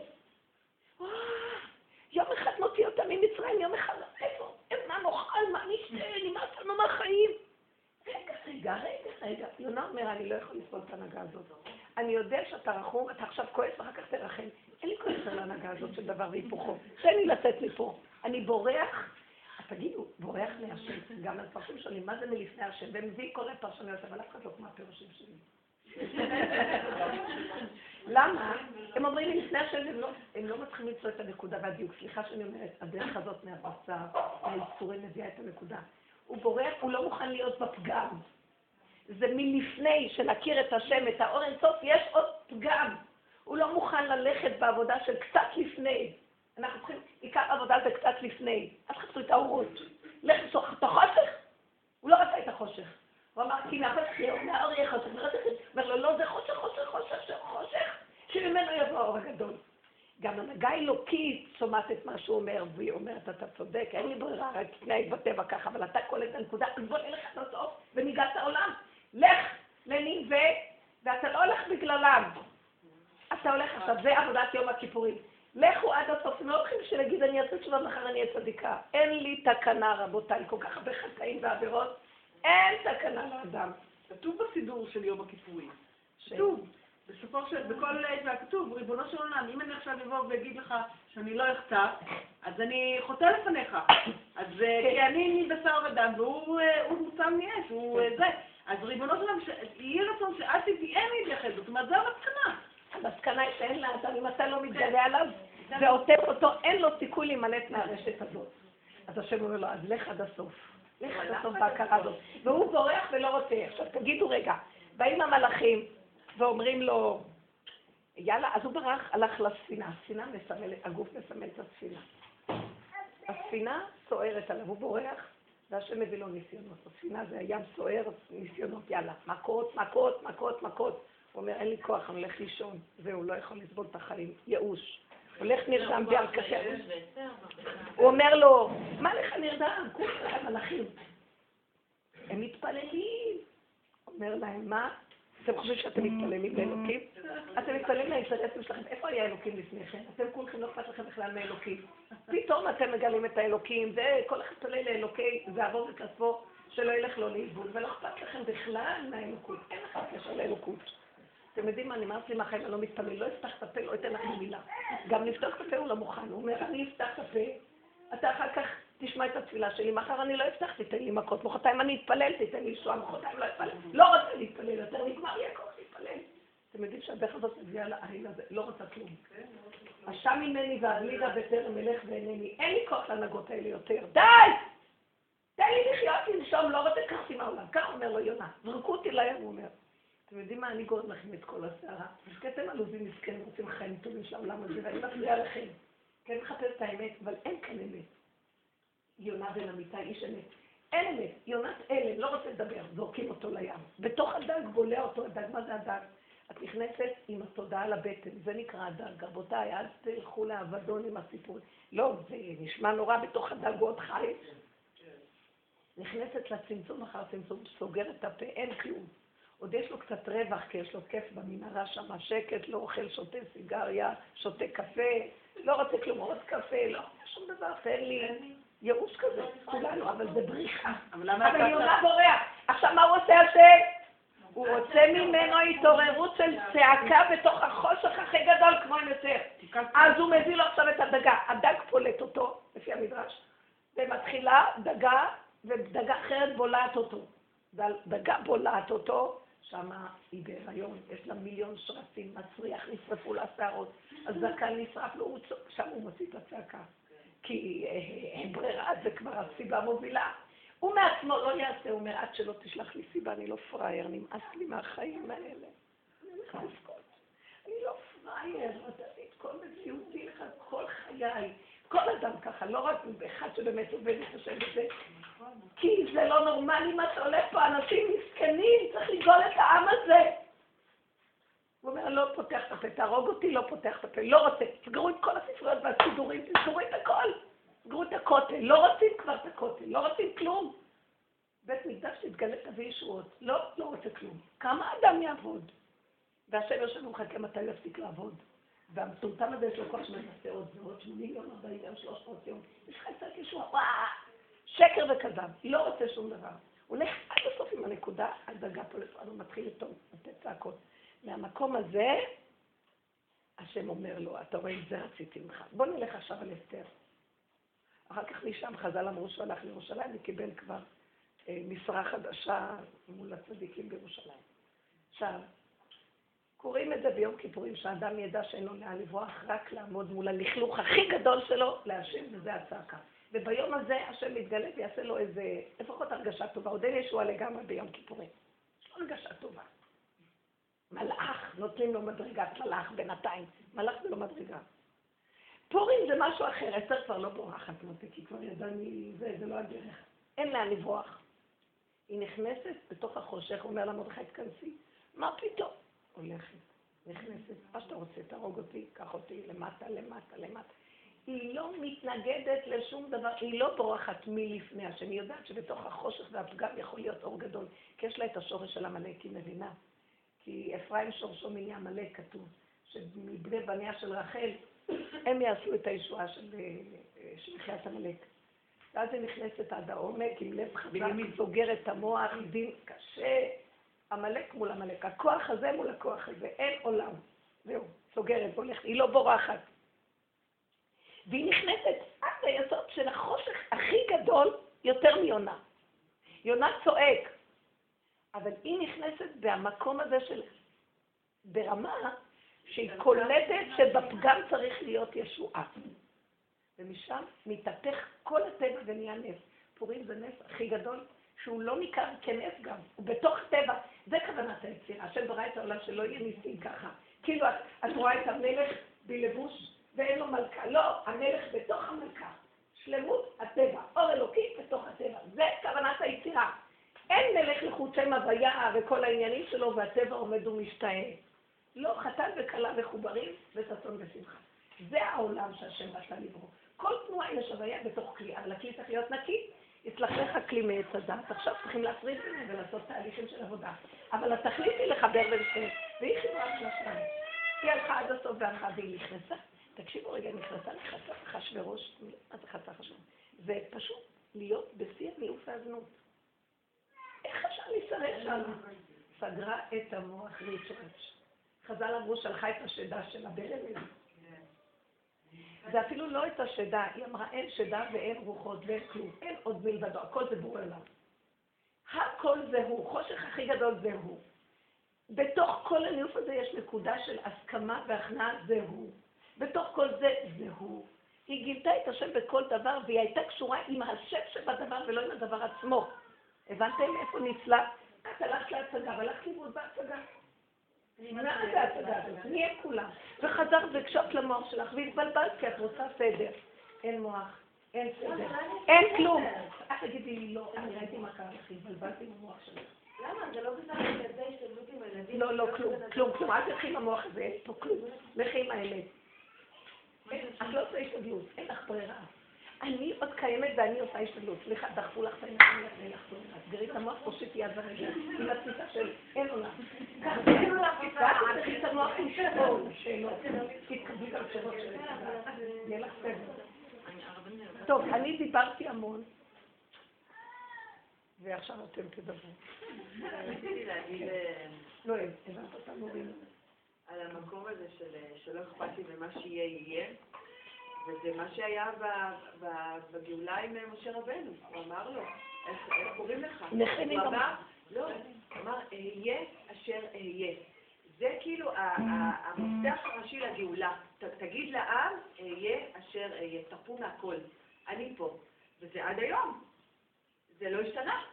S1: יום אחד מוציא אותם ממצרים, יום אחד, איפה? מה נאכל, מה נשתה, נמאס לנו מהחיים. רגע, רגע, רגע, רגע. יונה אומר, אני לא יכול לסבול את ההנהגה הזאת. אני יודע שאתה רחום, אתה עכשיו כועס ואחר כך תרחם. אין לי כועס על ההנהגה הזאת של דבר והיפוכו. תן לי לצאת מפה. אני בורח, תגידו, בורח מהשם, גם הפרשים שונים, מה זה מלפני השם? מביאים כל הפרשנויות, אבל אף אחד לא כמו הפירושים שלי. למה? הם אומרים לי לפני השם, לא, הם לא מצליחים למצוא את הנקודה והדיוק. סליחה שאני אומרת, הדרך הזאת מהבשר, מהייסורים מביאה את הנקודה. הוא בורח, הוא לא מוכן להיות בפגם. זה מלפני שנכיר את השם, את האור אינסוף, יש עוד פגם. הוא לא מוכן ללכת בעבודה של קצת לפני. אנחנו צריכים, עיקר עבודה זה קצת לפני. אל תחפשו את האורות. לך לצורך את החושך. הוא לא רצה את החושך. הוא אמר, כי יהיה, מהאור יהיה חושך. הוא אומר לו, לא, זה חושך, חושך, חושך, חושך, שממנו יבוא האור הגדול. גם הנהגה אלוקית שומעת את מה שהוא אומר, והיא אומרת, אתה צודק, אין לי ברירה, רק תתנהג בטבע ככה, אבל אתה קולט את הנקודה, אז בוא נלך עד הסוף וניגע את העולם. לך לנינווה, ואתה לא הולך בגללם. אתה הולך עכשיו, זה עבודת יום הכיפורים. לכו עד הסוף, הם לא הולכים בשביל להגיד, אני אעשה תשובה מחר אני אהיה צדיקה. אין לי תקנה, רבותיי, כל כך הרבה חטאים ועבירות, אין תקנה לאדם.
S5: כתוב בסידור של יום הכיפורים. כתוב. בסופו של, בכל עת והכתוב, ריבונו של עולם, אם אני עכשיו אבוא ואגיד לך שאני לא אחטא, אז אני חוטא לפניך. אז אה,
S1: כן.
S5: כי אני מבשר ודם, והוא אה, מוצא מאש, הוא אה, זה. אז ריבונו של עולם, יהי רצון שאל תביאני להתייחד, זאת אומרת, זו המסקנה.
S1: המסקנה היא שאין לאדם, אם אתה לא מתגלה עליו ועוטף אותו, אין לו סיכוי להימלט מהרשת הזאת. אז השם אומר לו, אז לך עד הסוף. לך הסוף בהכרה הזאת. והוא בורח ולא רוצה. עכשיו תגידו רגע, באים המלאכים ואומרים לו, יאללה, אז הוא ברח, הלך לספינה. הספינה מסמלת, הגוף מסמל את הספינה. הספינה סוערת עליו, הוא בורח, והשם מביא לו ניסיונות. הספינה זה הים סוער, ניסיונות, יאללה, מכות, מכות, מכות, מכות. הוא אומר, אין לי כוח, אני הולך לישון. זהו, לא יכול לסבול את החיים. ייאוש. הולך נרדם ועל קשה. הוא אומר לו, מה לך נרדם? כולכם מלאכים. הם מתפללים. אומר להם, מה? אתם חושבים שאתם מתפללים לאלוקים? אתם מתפללים לאינטרסים שלכם. איפה היה אלוקים לפני כן? אתם כולכם לא אכפת לכם בכלל מאלוקים. פתאום אתם מגלים את האלוקים, וכל אחד מתפלל לאלוקי זהבו וכספו, שלא ילך לו לאיבוד, ולא אכפת לכם בכלל מהאלוקות. אין לכם קשר לאלוקות. אתם יודעים מה, נמאס לי מהחיים, אני לא מתפלל, לא אפתח את הפה, לא אתן לכם מילה. גם לפתוח את הפה הוא לא מוכן, הוא אומר, אני אפתח את הפה, אתה אחר כך תשמע את התפילה שלי, מחר אני לא אפתח, תיתן לי מכות, מחרתיים אני אתפלל, תיתן לי ישועה, מחרתיים לא אתפלל. לא רוצה להתפלל יותר, נגמר לי הכוח להתפלל. אתם יודעים שהדרך הזאת מביאה לעין הזה, לא רוצה כלום. אשם ממני ואגלידה בטרם אלך ואינני, אין לי כוח להנהגות האלה יותר, די! תן לי לחיות, לנשום, לא רוצה לקחתי מהעולם. כך אומר לו יונה, זרקו אותי לים, הוא אומר. אתם יודעים מה, אני גורם לכם את כל הסערה. כי אתם עלובים מסכנים, רוצים חיים טובים של העולם הזה, ואני מפריעה לכם. כן מחפש את האמת, אבל אין כאן אמת. יונה בן אמיתי, איש אמת. אין אמת, יונת אלם, לא רוצה לדבר, זורקים אותו לים. בתוך הדג בולע אותו הדג, מה זה הדג? את נכנסת עם התודעה לבטן, זה נקרא הדג. רבותיי, אל תלכו לאבדון עם הסיפור. לא, זה נשמע נורא בתוך הדג, הוא עוד חי. נכנסת לצמצום אחר צמצום, סוגרת את הפה, אין כלום. עוד יש לו קצת רווח, כי יש לו כיף במנהרה שם, שקט, לא אוכל, שותה סיגריה, שותה קפה, לא רוצה כלום, עוד קפה, לא שום דבר, תן לי ייאוש כזה, כולנו, אבל זה בריחה. אבל יונה בורח. עכשיו, מה הוא עושה השם? הוא רוצה ממנו התעוררות של צעקה בתוך החושך הכי גדול, כמו יותר. אז הוא מביא לו עכשיו את הדגה. הדג פולט אותו, לפי המדרש, ומתחילה דגה, ודגה אחרת בולעת אותו. דגה בולעת אותו, שם היא בהיריון, יש לה מיליון שרצים, מצריח, נשרפו לה שערות, הזקן נשרף לו, שם הוא מוציא את הצעקה. כי אה, אין ברירה, זה כבר הסיבה מובילה. הוא מעצמו לא יעשה, הוא אומר, עד שלא תשלח לי סיבה, אני לא פראייר, נמאס לי מהחיים האלה. אני הולך לבכות. אני לא פראייר, את כל מציאותי לך, כל חיי. כל אדם ככה, לא רק אחד שבאמת עובד את השם בזה. כי זה לא נורמלי מה שהולך פה, אנשים מסכנים, צריך לגאול את העם הזה. הוא אומר, לא פותח את הפה, תהרוג אותי, לא פותח את הפה, לא רוצה. תסגרו את כל הספריות והסידורים, תסגרו את הכל. תסגרו את הכותל, לא רוצים כבר את הכותל, לא רוצים כלום. בית מקדש תתגלה תביא ישועות, לא, לא רוצה כלום. כמה אדם יעבוד? והשם יושב ומחכה מתי יפסיק לעבוד. והמטומטם הזה יש לו כל שמונה עוד ועוד שמונים יום, ארבעים יום, שלוש מאות יום. יש לך קצת ישוע, וואו, שקר וכזב, לא רוצה שום דבר. הוא הולך עד הסוף עם הנקודה, הדגה פה לפעמים, הוא מתחיל לתת צעקות. מהמקום הזה, השם אומר לו, אתה רואה, את זה רציתי ממך. בוא נלך עכשיו על אסתר. אחר כך משם חז"ל אמרו שהוא הלך לירושלים וקיבל כבר אה, משרה חדשה מול הצדיקים בירושלים. עכשיו, קוראים את זה ביום כיפורים, שהאדם ידע שאין לו לאן לברוח, רק לעמוד מול הלכלוך הכי גדול שלו, להשם, וזה הצעקה. וביום הזה השם מתגלה ויעשה לו איזה, לפחות הרגשה טובה. עוד אין ישועה לגמרי ביום כיפורים. יש לו הרגשה טובה. מלאך, נותנים לו מדרגת מלאך בינתיים. מלאך זה לא מדרגה. פורים זה משהו אחר, אסתר כבר לא בורחת מותי, כי כבר ידע מי זה, זה לא הדרך. אין לאן לברוח. היא נכנסת בתוך החושך, אומר לה מרדכי, תכנסי. מה פתאום? הולכת, נכנסת, מה שאתה רוצה, תהרוג אותי, קח אותי למטה, למטה, למטה. היא לא מתנגדת לשום דבר, היא לא בורחת מלפני השם, היא יודעת שבתוך החושך והפגם יכול להיות אור גדול, כי יש לה את השורש של עמלק, היא מבינה. כי אפרים שורשו מיני עמלק כתוב, שמבני בניה של רחל, הם יעשו את הישועה של, של מחיית עמלק. ואז היא נכנסת עד העומק עם לב חזק, היא סוגרת את המוח, דין קשה, עמלק מול עמלק. הכוח הזה מול הכוח הזה, אין עולם. זהו, סוגרת, הולכת, היא לא בורחת. והיא נכנסת עד היסוד של החושך הכי גדול יותר מיונה. יונה צועק, אבל היא נכנסת במקום הזה של, ברמה שהיא קולטת שבפגם צריך להיות ישועה. ומשם מתהפך כל הטבע ונהיה נס. פורים זה נס הכי גדול, שהוא לא ניכר כנס גם, הוא בתוך טבע. זה כוונת היצירה. השם ברא את העולם שלא יהיה ניסים ככה. כאילו, את, את רואה את המלך בלבוש ואין לו מלכה. לא, המלך בתוך המלכה. שלמות הטבע, אור אלוקי בתוך הטבע. זה כוונת היצירה. אין מלך לחוט שם הוויה וכל העניינים שלו, והטבע עומד ומשתאה. לא, חתן וכלה מחוברים וששון ושמחה. זה העולם שהשם רצה לברוא. כל תנועה יש הוויה בתוך כלי, אבל הכלי צריך להיות נקי. יצלח כלי מעץ הדת, עכשיו צריכים להפריד ביניהם ולעשות תהליכים של עבודה. אבל התכלית היא לחבר בין שניהם, והיא חברה של השניים. היא הלכה עד הסוף והלכה והיא נכנסה. תקשיבו רגע, נכנסה אחשוורוש, מה זה חצה אחשוורוש? זה פשוט להיות בשיא המיעוט והזנות. להישרף שם. סגרה את המוח ריצ'רץ'. חז"ל אמרו שלחה את השדה שלה ברמז. זה אפילו לא את השדה, היא אמרה אין שדה ואין רוחות ואין כלום, אין עוד מלבדו, הכל זה בורא עולם. הכל זה הוא, חושך הכי גדול זה הוא. בתוך כל הניוף הזה יש נקודה של הסכמה והכנעה, זה הוא. בתוך כל זה, זה הוא. היא גילתה את השם בכל דבר, והיא הייתה קשורה עם השם שבדבר ולא עם הדבר עצמו. הבנתם איפה ניצלה? את הלכת להצגה, והלכת לאיבוד בהצגה. מה זה ההצגה הזאת? מי הם כולם? וחזרת והקשבת למוח שלך, והתבלבלת כי את רוצה סדר. אין מוח, אין סדר, אין כלום. את תגידי לי לא, אני ראיתי מה קרה לך, התבלבלתי עם המוח שלך.
S2: למה? זה לא בסדר לזה השתלבות עם הילדים.
S1: לא, לא, כלום, כלום, כלום. אל תלכי עם המוח הזה, אין פה כלום. לכי עם האמת. את לא עושה השתדלות, אין לך ברירה. אני עוד קיימת ואני עושה השתדלות. סליחה, דחפו לך את העיניים, אין לך ברירה. סגרי את המוח, תושיטי יד ורגל, עם התפיסה של אין עולם. ככה, אין עולם, ואת תפתחי את המוח עם שאלות, שאלות. תתקבלי גם שאלות של יהיה לך סדר. טוב, אני דיברתי המון, ועכשיו אתם תדברו.
S6: רציתי להגיד אה,
S1: לא, הבנת אותנו.
S6: על המקום הזה של אה, שלא אכפת לי ומה שיהיה יהיה, וזה מה שהיה בגאולה עם אה, משה רבנו. הוא אמר לו, איך קוראים לך?
S1: נחמי
S6: הוא. אמר, לא, אמר, אהיה אשר אהיה. זה כאילו המפתח הראשי לגאולה. תגיד לעם, אהיה אשר אהיה. תרפו מהכל. אני פה. וזה עד היום. זה לא השתנה.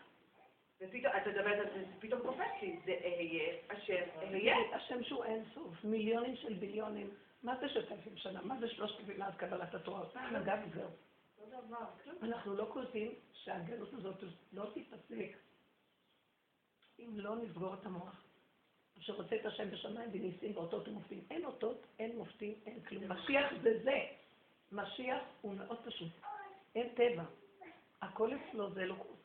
S6: ופתאום, את מדברת על זה, פתאום קופץ לי, זה אהיה אשר אהיה.
S1: השם שהוא אין סוף, מיליונים של ביליונים. מה זה ששת אלפים שנה? מה זה שלושת אלפים מאז קבלת התורה? אותה הנהגה וזהו. אנחנו לא קולטים שהגלות הזאת לא תיפסק אם לא נסגור את המוח. שרוצה את השם בשמיים בניסים ואותות ומופתים. אין אותות, אין מופתים, אין כלום. משיח זה זה. משיח הוא מאוד פשוט. אין טבע. הכל אצלו זה אלוקות.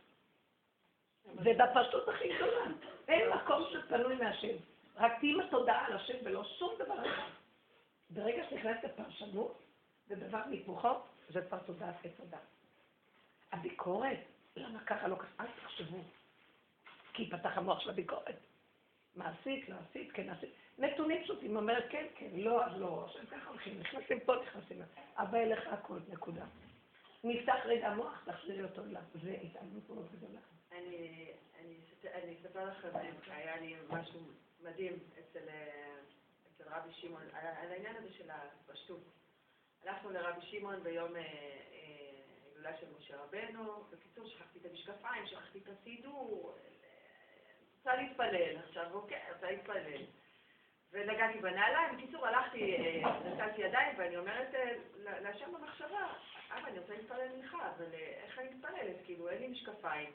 S1: ובפשטות הכי גדולה. אין מקום שפנוי מהשם. רק תהיי עם התודעה על השם ולא שום דבר אחר. ברגע שנכנסת לפרשנות ודבר מתמוכו, זה כבר תודעת עץ הדת. הביקורת, למה ככה לא ככה? אל תחשבו. כי ייפתח המוח של הביקורת. מה עשית, לא עשית, כן עשית. נתונים פשוטים, אומרת כן, כן, לא, אז לא, עכשיו ככה הולכים, נכנסים פה, נכנסים. הבא אליך הכל, נקודה. נפתח רגע המוח, תחזירי אותו אליו. זה התעלמות מאוד גדולה.
S6: אני, אני, אני אספר לכם, היה לי משהו מדהים אצל, אה, אצל רבי שמעון, על, על העניין הזה של הפשטות. הלכנו לרבי שמעון ביום אה, אה, הילולה של משה רבנו, בקיצור שכחתי את המשקפיים, שכחתי את הסידור, אה, רוצה להתפלל עכשיו, אוקיי, רוצה להתפלל. ונגעתי בנעליים, בקיצור הלכתי, אה, נתתי ידיים ואני אומרת אה, להשם במחשבה, אבא אני רוצה להתפלל מנחה, אבל אה, איך אני מתפללת? כאילו אין לי משקפיים.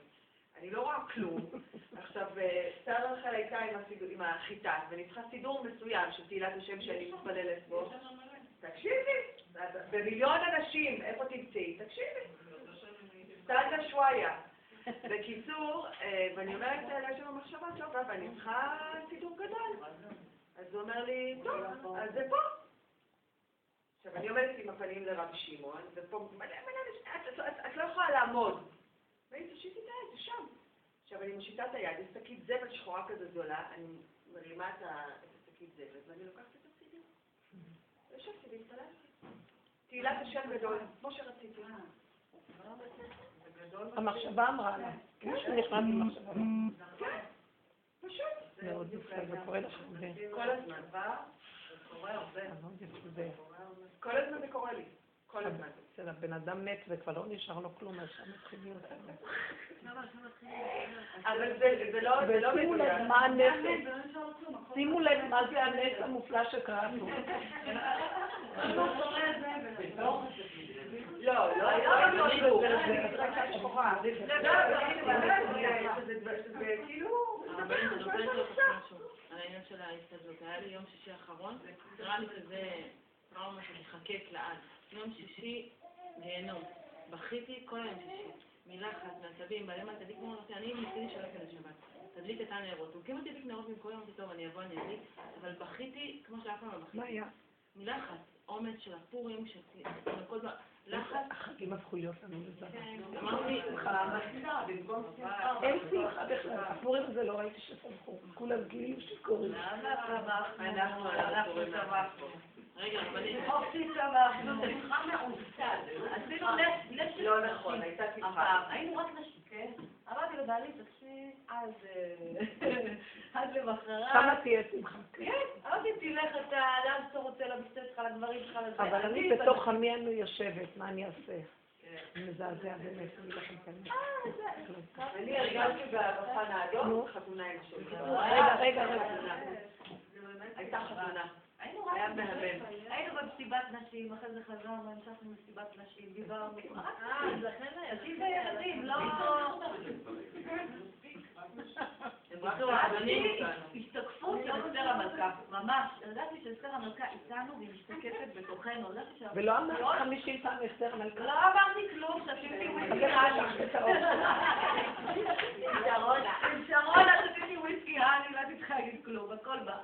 S6: אני לא רואה כלום. <laughs> עכשיו, שר החליקה עם, הסידור, עם החיטה, ואני צריכה סידור מסוים של תהילת השם שאני מתפללת בו. תקשיבי, במיליון אנשים, איפה תמצאי? תקשיבי. סטנדה שוואיה. בקיצור, אה, ואני אומרת אה, להשם במחשבה, טוב, אבא, אני צריכה סידור גדול. אז הוא אומר לי, טוב, אז זה פה. עכשיו, אני עומדת עם הפנים לרב שמעון, ופה מלא מלא, את לא יכולה לעמוד. ואני תושיטי את היד, זה שם. עכשיו אני מושיטה את היד, יש שקית זבל שחורה כזו גדולה, אני מרימה את השקית זבל, ואני לוקחת את הסידור. וישבתי והתפללתי. תהילת השם גדול, כמו שרציתי. זה גדול.
S1: המחשבה אמרה לה. מישהו נכנס עם מחשבה.
S6: כן, פשוט.
S1: מאוד יפה, זה קורה לך הרבה.
S6: כל הזמן. זה קורה הרבה. כל הזמן זה קורה לי. כל הזמן.
S1: אצל הבן אדם מת וכבר לא נשאר לו כלום, אז שם מתחיל להיות...
S6: אבל זה זה לא זה לא
S1: ושימו
S6: מדויק.
S1: לב מה הנס, שימו לב מה זה הנס המופלא שקרה פה.
S6: לא, לא, לא, לא, לא, זה כאילו...
S3: על העניין של ההסתדלות. היה לי יום שישי האחרון, נראה לי שזה טראומה שתחקק לעד. יום שישי, גיהנום. בכיתי כל היום שישי. מלחץ, מעצבים, בעלי מה תדליק נרות, אני ניסיתי שלא כדי שבת. תדליק את הנרות. הוא כמעט תדליק נרות במקום אמרתי, טוב, אני אבוא, אני אדליק, אבל בכיתי כמו שאף פעם לא בכיתי.
S1: מה היה?
S3: מלחץ, אומץ של הפורים, של הכל ב- לחץ.
S1: החגים הפכו להיות לנו לזמן.
S3: אמרתי,
S1: אין שמחה בכלל. הפורים הזה לא ראיתי ששמחו. כולם כאילו שיכורים.
S6: אנחנו אנחנו שמחנו.
S3: רגע, רבנית,
S4: חופשי שמחנו, שמחה מעודכן. עשינו נס נס של
S6: לא נכון, הייתה שמחה.
S4: הפעם, היינו רק נשים, כן? אמרתי לבעלי, תקשיב, אז אה, אז למחרת.
S1: כמה תהיה שמחה.
S4: כן, אמרתי, תלך אתה, לאן שאתה רוצה, למשתה שלך, לגברים שלך, לזה.
S1: אבל אני בתוך עמי אני יושבת, מה אני אעשה? מזעזע באמת, אני לא יכולה
S6: אני הרגשתי בפן האדום
S1: נו.
S6: חתונה עם שלי.
S1: רגע, רגע, רגע.
S6: הייתה חתונה.
S4: היינו רק
S6: היה מהמם.
S4: היינו במסיבת נשים, אחרי זה חזרנו, המשכנו במסיבת נשים, דיברנו. אה, לכן נשים וילדים, לא... השתקפות של אסתר המלכה, ממש. ידעתי שאסתר המלכה איתנו והיא משתקפת בתוכנו.
S1: ולא אמרת חמישים פעם אסתר המלכה.
S4: לא אמרתי כלום, שתיתי וויסקי. עם שרון, שתיתי וויסקי האני, לא צריכה להגיד כלום, הכל בא.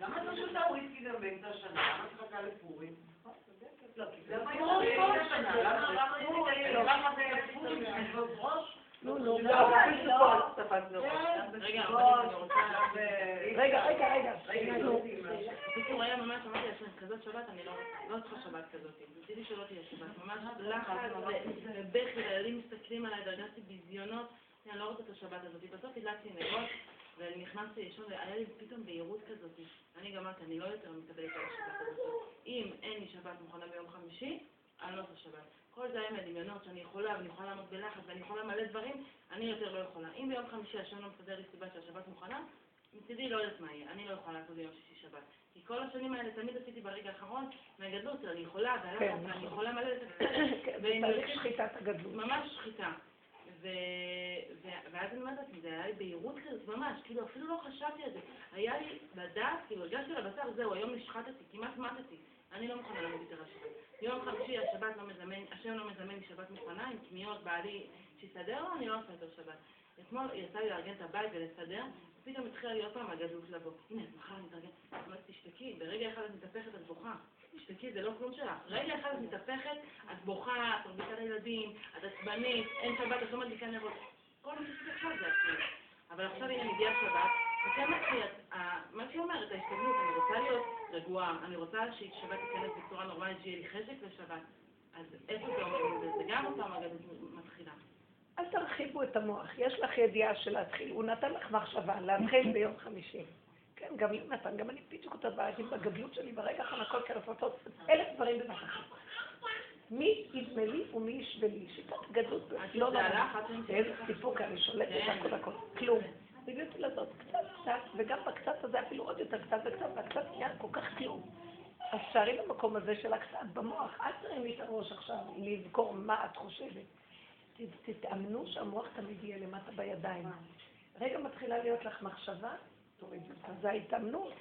S6: למה את לא שותה וויסקי גם באמצע השנה? למה את מחכה לפורים?
S3: רגע.
S1: רגע, רגע.
S3: בקיצור, היה ממש, אמרתי לעצמי, כזאת שבת, אני לא לא צריכה שבת כזאת. רציתי שלא תהיה שבת. ממש לחץ ובכי, הילדים מסתכלים עליי, והרגשתי ביזיונות. אני לא רוצה את השבת הזאת. בסוף הדלקתי נרות, ואני נכנסתי לישון, והיה לי פתאום בהירות כזאת. אני גמרתי, אני לא יותר מקבלת על השבת הזאת. אם אין לי שבת מוכנה ביום חמישי, אני לא עושה שבת. כל זה היה מהדמיונות שאני יכולה, ואני יכולה לעמוד בלחץ, ואני יכולה מלא דברים, אני יותר לא יכולה. אם ביום חמישי השם לא מסדר לי סיבה שהשבת מוכנה, מצידי לא יודעת מה יהיה, אני לא יכולה לעשות ביום שישי שבת. כי כל השנים האלה תמיד עשיתי ברגע האחרון, מהגדלות, אני יכולה, והלחץ,
S1: כן,
S3: ואני
S1: נכון.
S3: יכולה מלא. <coughs>
S1: כן, תהליך שחיטת הגדלות.
S3: ממש שחיטה. ואז אני אומרת לעצמי, זה היה לי בהירות כזאת, ממש, כאילו אפילו לא חשבתי על זה. היה לי לדעת, כאילו הרגשתי על הבשר, זהו, היום נשחטתי, כמעט מתתי. אני לא מוכנה למות יותר השבת. יום חמישי השבת לא מזמן, השם לא מזמן לי שבת מוכנה, עם קניות, בעלי, שיסדר לו, אני לא עושה יותר שבת. אתמול יצא לי לארגן את הבית ולסדר, פתאום התחילה לי עוד פעם הגדלות לבוא. הנה, את מחר נתארגן. אמרתי, תשתקי, ברגע אחד את מתהפכת, את בוכה. תשתקי, זה לא כלום שלך. רגע אחד את מתהפכת, את בוכה, את מרביצה לילדים, את עצבנית, אין שבת, את לא מדליקה נרות. כל מה שעשית עכשיו זה עצמי. אבל עכשיו הנה מגיעה שבת, וכן מה שהיא אומרת, ההשתדלות, אני רוצה להיות רגועה, אני רוצה ששבת תיכנס בצורה נורמלית, שיהיה לי חשק לשבת. אז איפה זה עומד עם זה? גם אותה מגדית מתחילה.
S1: אל תרחיבו את המוח. יש לך ידיעה של להתחיל. הוא נתן לך מחשבה להתחיל ביום חמישי. כן, גם לי נתן, גם אני בדיוק אותה בעייתים בגדלות שלי, ברגע הכל כרף לעשות אלף דברים אחת. מי ידמה לי ומי ישווה לי. שיטת גדלות, לא נורא. איזה. סיפוק, אני שולטת
S3: כן.
S1: הכל הכל. כלום. הבאתי לעשות קצת קצת, וגם בקצת הזה אפילו עוד יותר קצת וקצת, והקצת נהיה כל כך כלום. אז שערי במקום הזה של הקצת במוח, אל תרימי את הראש עכשיו לזכור מה את חושבת. תתאמנו שהמוח תמיד יהיה למטה בידיים. רגע מתחילה להיות לך מחשבה, זה ההתאמנות.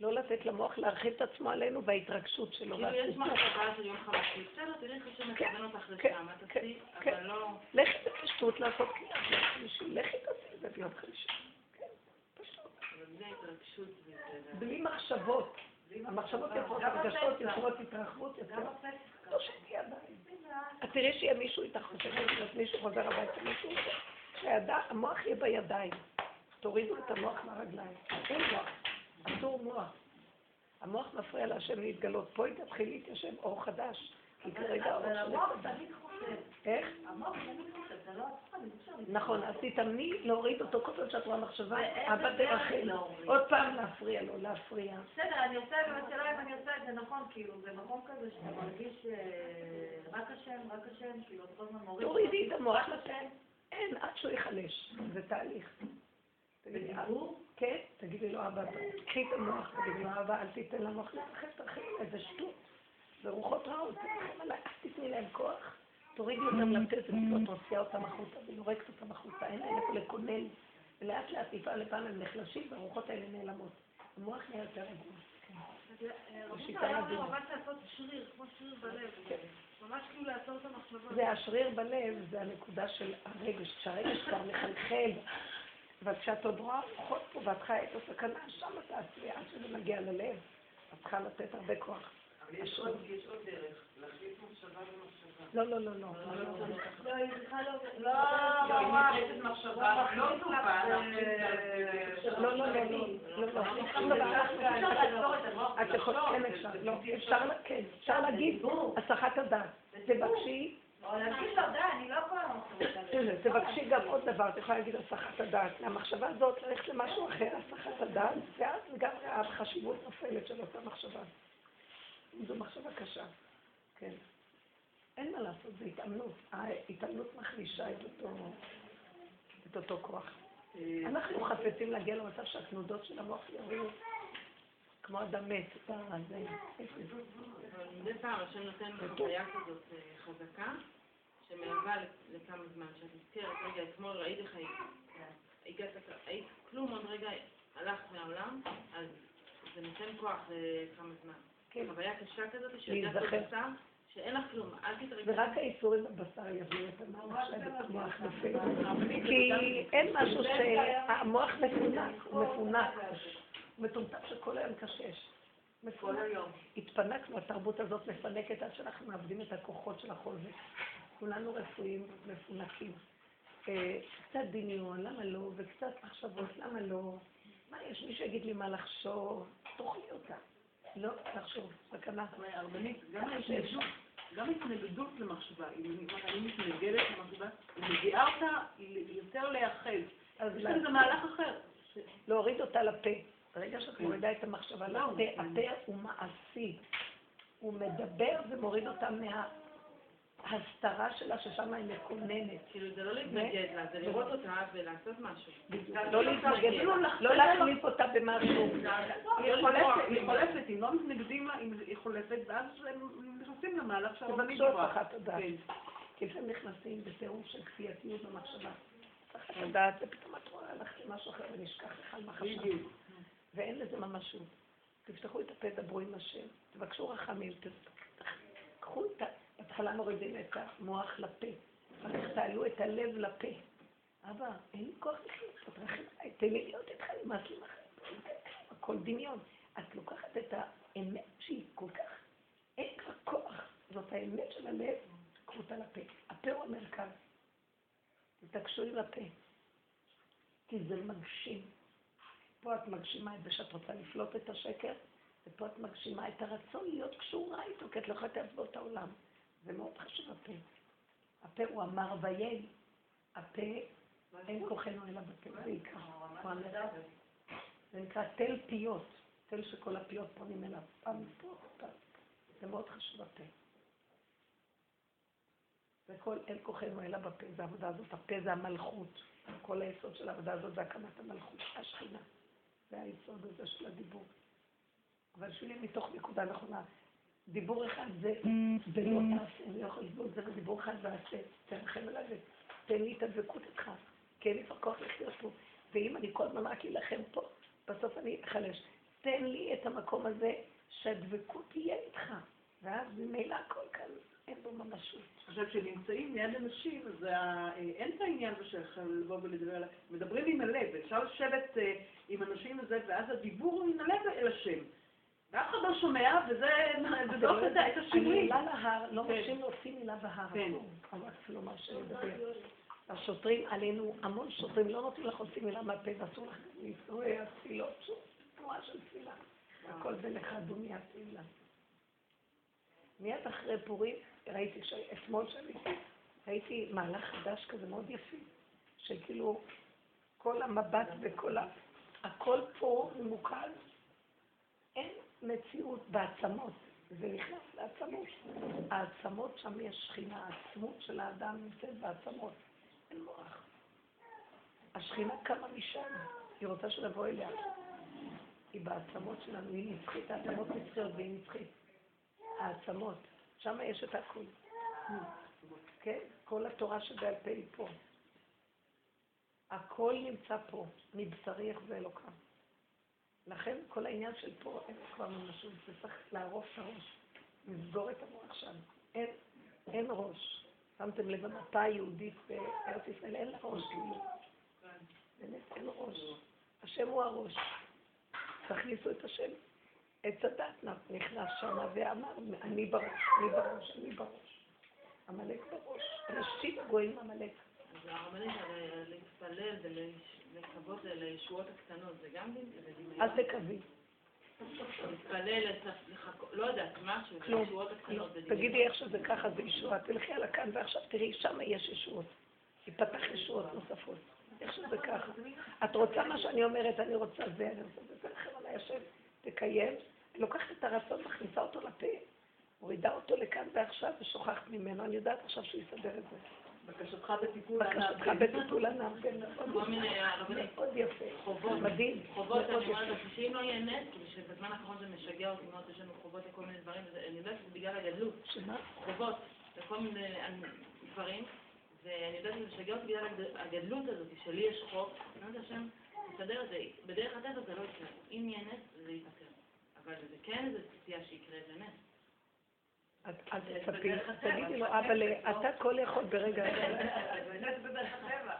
S1: לא לתת למוח להרחיב את עצמו עלינו בהתרגשות שלו.
S3: כאילו יש. מחשבה של יום חמישי, בסדר, תראי איך השם מכוון אותך
S1: כן,
S3: לשם, את
S1: כן,
S3: תעשי,
S1: כן.
S3: אבל לא...
S1: לכי בפשטות לעשות קריאה ביום חמישי. לכי תעשי את זה ביום חמישי. כן. בלי מחשבות. המחשבות יפות, הרגשות יוצרות התרחבות יותר. לא שתהיה עדיין. את תראי שיהיה מישהו איתך חושב, מישהו חוזר הביתה, מישהו שהידע- המוח יהיה בידיים. תורידו את המוח מהרגליים. אין מוח. אסור מוח. המוח מפריע להשם להתגלות. פה היא תתחיל להתיישב אור חדש. כי כרגע האור
S4: אבל
S1: של
S4: המוח. תמיד חושב.
S1: איך?
S4: המוח תמיד חושב, זה לא.
S1: נכון, אז תתאמני להוריד אותו כל פעם שאת רואה מחשבה, תרחל.
S4: להוריד?
S1: עוד פעם להפריע לו, להפריע.
S4: בסדר, אני עושה את זה, השאלה אם אני עושה את זה נכון, כאילו, זה מקום כזה שאתה מרגיש אה, רק השם, רק השם, כאילו, כל הזמן מוריד.
S1: תורידי את המוח לשם. אין, עד שהוא ייחלש. זה תהליך. תגידי,
S4: בדיבור?
S1: כן, תגידי לו, אבא, קחי את המוח, תגידי לו, אבא, אל תיתן למוח להתרחב, תרחיב עליי, זה שטות. זה רוחות רעות, תרחב עליי, אל תתני להם כוח. תורידי אותם לתת ואת מוציאה אותם החוצה ויורקת אותם החוצה, אין להם איפה לקונן. ולאט לאט מפעם לפעם הם נחלשים והרוחות האלה נעלמות. המוח נהיה יותר רגוע.
S4: רבותא היה אומר ממש לעשות שריר, כמו שריר בלב. ממש כאילו לעצור את המחשבות.
S1: זה השריר בלב, זה הנקודה של הרגש, כשהרגש כבר מחלחל. אבל כשאת עוד רואה רוחות פה ואת חיה את הסכנה, שם את תעצרי, עד שזה מגיע ללב. את צריכה לתת הרבה כוח.
S6: אבל יש עוד יש עוד דרך, להחליף מחשבה במחשבה.
S1: לא, לא, לא, לא.
S2: לא, היא צריכה לא...
S6: לא,
S2: לא,
S6: לא
S1: לא, לא, לא, לא, לא, לא, כן לא, כן, אפשר להגיד הסחת הדעת. תבקשי,
S2: לא למחשבות האלה.
S1: תבקשי גם עוד דבר, את יכולה להגיד הסחת הדעת. המחשבה הזאת ללכת למשהו אחר, הסחת הדעת, ואז גם החשיבות נופלת של אותה מחשבה. זו מחשבה קשה, כן. אין מה לעשות, זו התאמנות. ההתאמנות מחלישה את אותו, את אותו כוח. אנחנו חפצים להגיע למצב שהתנודות של המוח יורידו כמו אדם מת, ה... זה-
S3: מדי פעם השם נותן חוויה כזאת אה, חזקה, שמהווה ל- לכמה זמן, שאת נזכרת, רגע, אתמול ראיתי איך היית, הגעת, היית כלום, עוד רגע הלכת מהעולם, אז זה נותן כוח לכמה זמן.
S1: כן.
S3: חוויה קשה כזאת, שהגעת
S1: להיזכר.
S3: לבשר, שאין לך כלום, אל תתרגשי.
S1: ורק האיסורים בבשר יביאו את המוח שהמוח נופל. כי אין משהו שהמוח מפונק, הוא מפונק. מטומטם שכל היום קשש.
S6: כל היום.
S1: התפנקנו, התרבות הזאת מפנקת עד שאנחנו מאבדים את הכוחות של החוזק. כולנו רפואיים מפונקים. אה, קצת דמיון, למה לא? וקצת מחשבות, למה לא? מה יש? מי שיגיד לי מה לחשוב? תאכלי אותה. לא לחשוב, סכנה.
S5: הרבנית, גם התנגדות למחשבה, אם אני- מתנגדת למחשבה, היא מגיעה אותה יותר להיאחז.
S1: אז
S5: יש. כאן איזה מהלך אחר.
S1: להוריד אותה לפה. ברגע שאת
S5: כן.
S1: מורידה את המחשבה
S5: לא,
S1: לפה,
S5: כן.
S1: הפה הוא מעשי. הוא מדבר ומוריד אותה מההסתרה שלה, ששם היא מקוננת.
S3: כאילו זה לא להתנגד לה, זה לראות אותה ולעשות משהו.
S1: לא להתנגד, לא להחליף אותה במשהו.
S5: היא חולפת, אם לא מתנגדים לה, היא חולפת, ואז הם נכנסים למהלך שהרבנית דיברה. כן.
S1: כי לפעמים נכנסים בטירוף של כפייתיות במחשבה. הסחת הדעת, ופתאום את רואה הלכת למשהו אחר ונשכח לך על מה חשבת. ואין לזה ממשות. תפתחו את הפה, דברו עם השם, תבקשו רחמים, קחו את ה... בהתחלה מורידים את המוח לפה, אחר תעלו את הלב לפה. אבא, אין לי כוח לחיות, תרחם עליי, תן לי להיות איתך, נמאס לי מהחיים. הכל דמיון. את לוקחת את האמת שהיא כל כך, אין כבר כוח, זאת האמת של הלב, קחו אותה לפה. הפה הוא המרכז. תתעקשו עם הפה, כי זה מגשים. פה את מגשימה את זה שאת רוצה לפלוט את השקר, ופה את מגשימה את הרצון להיות קשורה איתו, כי את לא יכולה לעצבו את העולם. זה מאוד חשוב הפה. הפה הוא אמר ויהי. הפה, אין כוחנו אלא בפה, זה המדע. זה נקרא תל פיות, תל שכל הפיות פונים אליו, פעם פה, פעם. זה מאוד חשוב הפה. וכל אין כוחנו אלא בפה, זה העבודה הזאת, הפה זה המלכות. כל היסוד של העבודה הזאת זה הקמת המלכות, השכינה. זה היסוד הזה של הדיבור. אבל שלי מתוך נקודה נכונה. דיבור אחד זה ולא תעשה, לא יכול לסבול זה בדיבור אחד ועשה. תרחם עליי ותן לי את הדבקות איתך, כי אין לי כבר כוח לחיות פה. ואם אני כל הזמן רק אלחם פה, בסוף אני אחלש. תן לי את המקום הזה שהדבקות תהיה איתך. ואז ממילא הכל כאן, אין בו ממשות.
S5: עכשיו, כשנמצאים ליד אנשים, אז אין את העניין הזה של לבוא ולדבר עליו. מדברים עם הלב, אפשר לשבת אה, עם אנשים וזה, ואז הדיבור הוא מן הלב אל השם. ואף אחד לא שומע, וזה זה לא עושה את
S1: אני
S5: השינוי.
S1: עולה להר, לא
S5: כן.
S1: מרשים להוציא מילה בהר,
S5: כן.
S1: הווקף לא מרשה לדבר. השוטרים עלינו, המון שוטרים לא נותנים לך להוציא מילה מהפה, ואסור לך לקרוא התפילות, שום תנועה של תפילה. הכל בלך דומיה תפילה. מיד אחרי פורים, ראיתי, אתמול שעליתי, ראיתי מהלך חדש כזה מאוד יפה, שכאילו כל המבט וכל ה... הכל פה ממוקד, אין מציאות בעצמות, זה נכנס לעצמות. העצמות שם יש שכינה, העצמות של האדם נמצאת בעצמות, אין מוח. השכינה קמה משם, היא רוצה שנבוא אליה. היא בעצמות שלנו, היא נצחית, העצמות נצחיות והיא נצחית. העצמות, שם יש את הכול. כן? כל התורה שבעל פה היא פה. הכל נמצא פה, מבשרי יחזה אלוקם. לכן כל העניין של פה אין כבר ממשות, זה צריך לערוף את הראש, לסגור את המוח שם. אין, אין ראש. שמתם לב במפה היהודית בארץ ישראל, אין לה ראש כאילו. באמת אין ראש. השם הוא הראש. תכניסו את השם. עץ הדת נכנס שם ואמר, אני בראש, אני בראש, אני בראש. עמלק בראש. ראשית הגויים עמלק.
S3: אז הרי להתפלל ולקוות לישועות הקטנות, זה גם דמיון?
S1: אל תקווי.
S3: להתפלל, לא יודעת, משהו. לישועות הקטנות, זה.
S1: תגידי איך שזה ככה, זה ישועה. תלכי על הכאן ועכשיו תראי, שם יש ישועות. ייפתח ישועות נוספות. איך שזה ככה. את רוצה מה שאני אומרת, אני רוצה זה, אני רוצה זה, ולכן עליי השם, תקיים. לוקחת את הרצון, מכניסה אותו לפה, מורידה אותו לכאן ועכשיו ושוכחת ממנו. אני יודעת עכשיו שהוא יסדר את זה.
S7: בקשתך בטיפול
S1: בקשתך בטיפול כן,
S3: כל מיני
S1: יפה.
S3: הרבנית,
S1: מאוד יפה.
S3: חובות,
S1: מדהים.
S3: חובות, אני אומרת. לך, שאם לא יהיה נס, כאילו שבזמן האחרון זה משגע אותי מאוד, יש לנו חובות לכל מיני דברים, אני יודעת שזה בגלל הגדלות,
S1: שמה?
S3: חובות לכל מיני דברים, ואני יודעת שזה משגע אותי בגלל הגד- הגדלות הזאת, שלי יש חוב, אני אומרת השם, תסדר את זה, בדרך הטבע זה לא יקרה, אם יהיה נס זה ייפתר, אבל זה כן איזו ציפייה שיקרה איזה נס.
S1: אל תצפי, תגידי לו, אבל אתה כל יכול ברגע אחד. <laughs>
S4: באמת בדרך הטבע.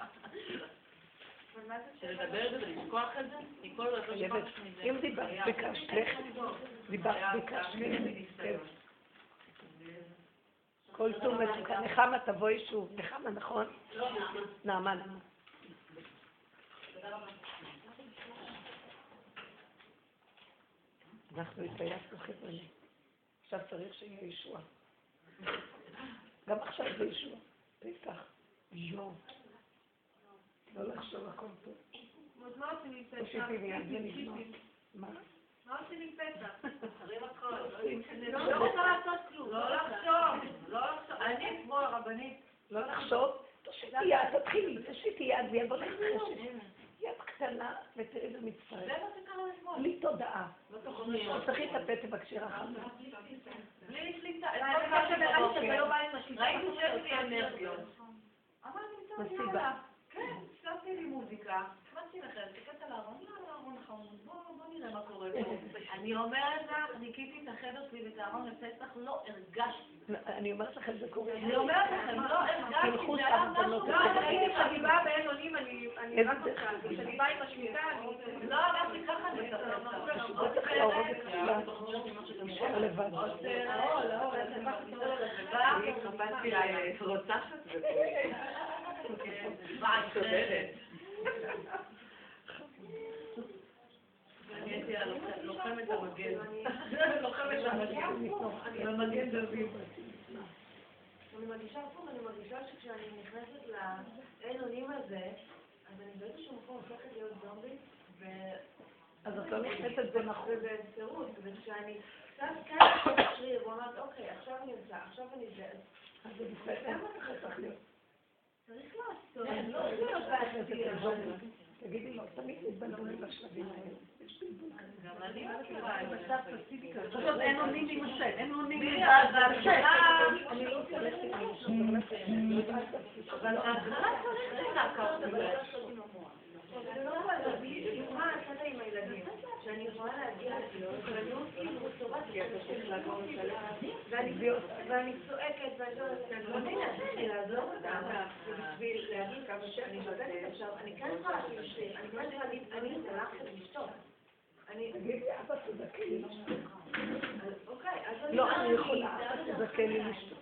S4: אבל מה זה
S3: שלדבר את זה ולשכוח את זה, כי כל עוד לא מזה.
S1: אם דיברת, ביקשת, לך, דיברת, ביקשת, כן. כל טוב מצוקה. נחמה, תבואי שוב. נחמה, נכון? נעמה, נעמה. אנחנו התגייסנו חבר'ה. עכשיו צריך שיהיה ישועה. גם עכשיו זה ישועה. פתח. יואו. לא לחשוב הכל טוב.
S2: אז מה עושים עם פסח?
S1: מה?
S2: מה עושים עם פסח?
S4: לא רוצה לעשות כלום. לא לחשוב. לא לחשוב. אני כמו הרבנית.
S1: לא לחשוב, תושיטי יד, תתחילי, תושיטי יד ויבוא לך חשק. יד קטנה, ותראי מצטרף.
S4: זה מה שקרה אתמול.
S1: בלי תודעה.
S4: לא
S1: תפתחי את הפה, תבקשי רחמים.
S4: בלי שליטה. לא. ראיתי שיש לי אנרגיות. אמרתי, טוב. יאללה. כן, שמתי לי מוזיקה. נכנסתי לחדר, תקעת על הארון, יאללה, ארון חמוד, בוא בוא נראה מה קורה פה. אני אומרת לך, ניקיתי את החדר שלי ואת הארון לפסח, לא הרגשתי.
S1: אני אומרת לכם, זה קורה.
S4: אני אומרת לכם, לא הרגשתי,
S1: תלכו
S4: זה היה
S1: לא
S4: משהו... לא,
S7: ראיתי כשאני באה באין אונים, אני אני רק רוצה, כשאני באה עם השמיטה, אני...
S4: לא הרגשתי ככה את הפסח.
S1: לא.
S4: לא, לא, המגן. לוחמת המגן. דוד.
S2: אני מרגישה הפוך, אני מרגישה שכשאני נכנסת לאין אונים הזה, אז אני באיזשהו מקום הופכת להיות זומבית, ו...
S1: אז את לא נכנסת בנכון.
S2: ובפירוט, וכשאני קצת כאן שריר ואומרת, אוקיי, עכשיו אני יוצא, עכשיו אני זה, אז
S1: זה בסדר. צריך
S2: לעשות, לא.
S1: תגידי לו, תמיד מתבלבלים בשלבים האלה. יש בלבול כזה.
S4: גם אני מכירה את זה.
S7: עכשיו אין אונים עם השם, אין אונים עם
S4: בהתחלה...
S1: אני לא מישהו,
S4: אבל בהתחלה צריך בזה.
S2: זה לא מה הקטע עם הילדים? שאני יכולה להגיע לדיון, ואני לא כאילו צורעת ואני ואני צועקת, ואני לא יודעת, לעזור אותם, בשביל להגיד כמה שאני שותקת עכשיו, אני כן יכולה להגיד, אני כן יכולה להגיד, אני הלכת לשתות. אני,
S1: אבא תזכה לי לשתות.
S2: אוקיי, אז
S1: לא, אני יכולה, אבא תזכה לי לשתות.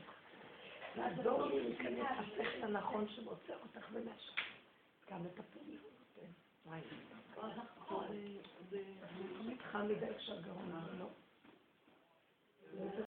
S1: לעזור לי להיכנס לשכל הנכון שמוצא אותך ומאשר. גם את הפעולה. זה חם מדי כשהגרון, לא?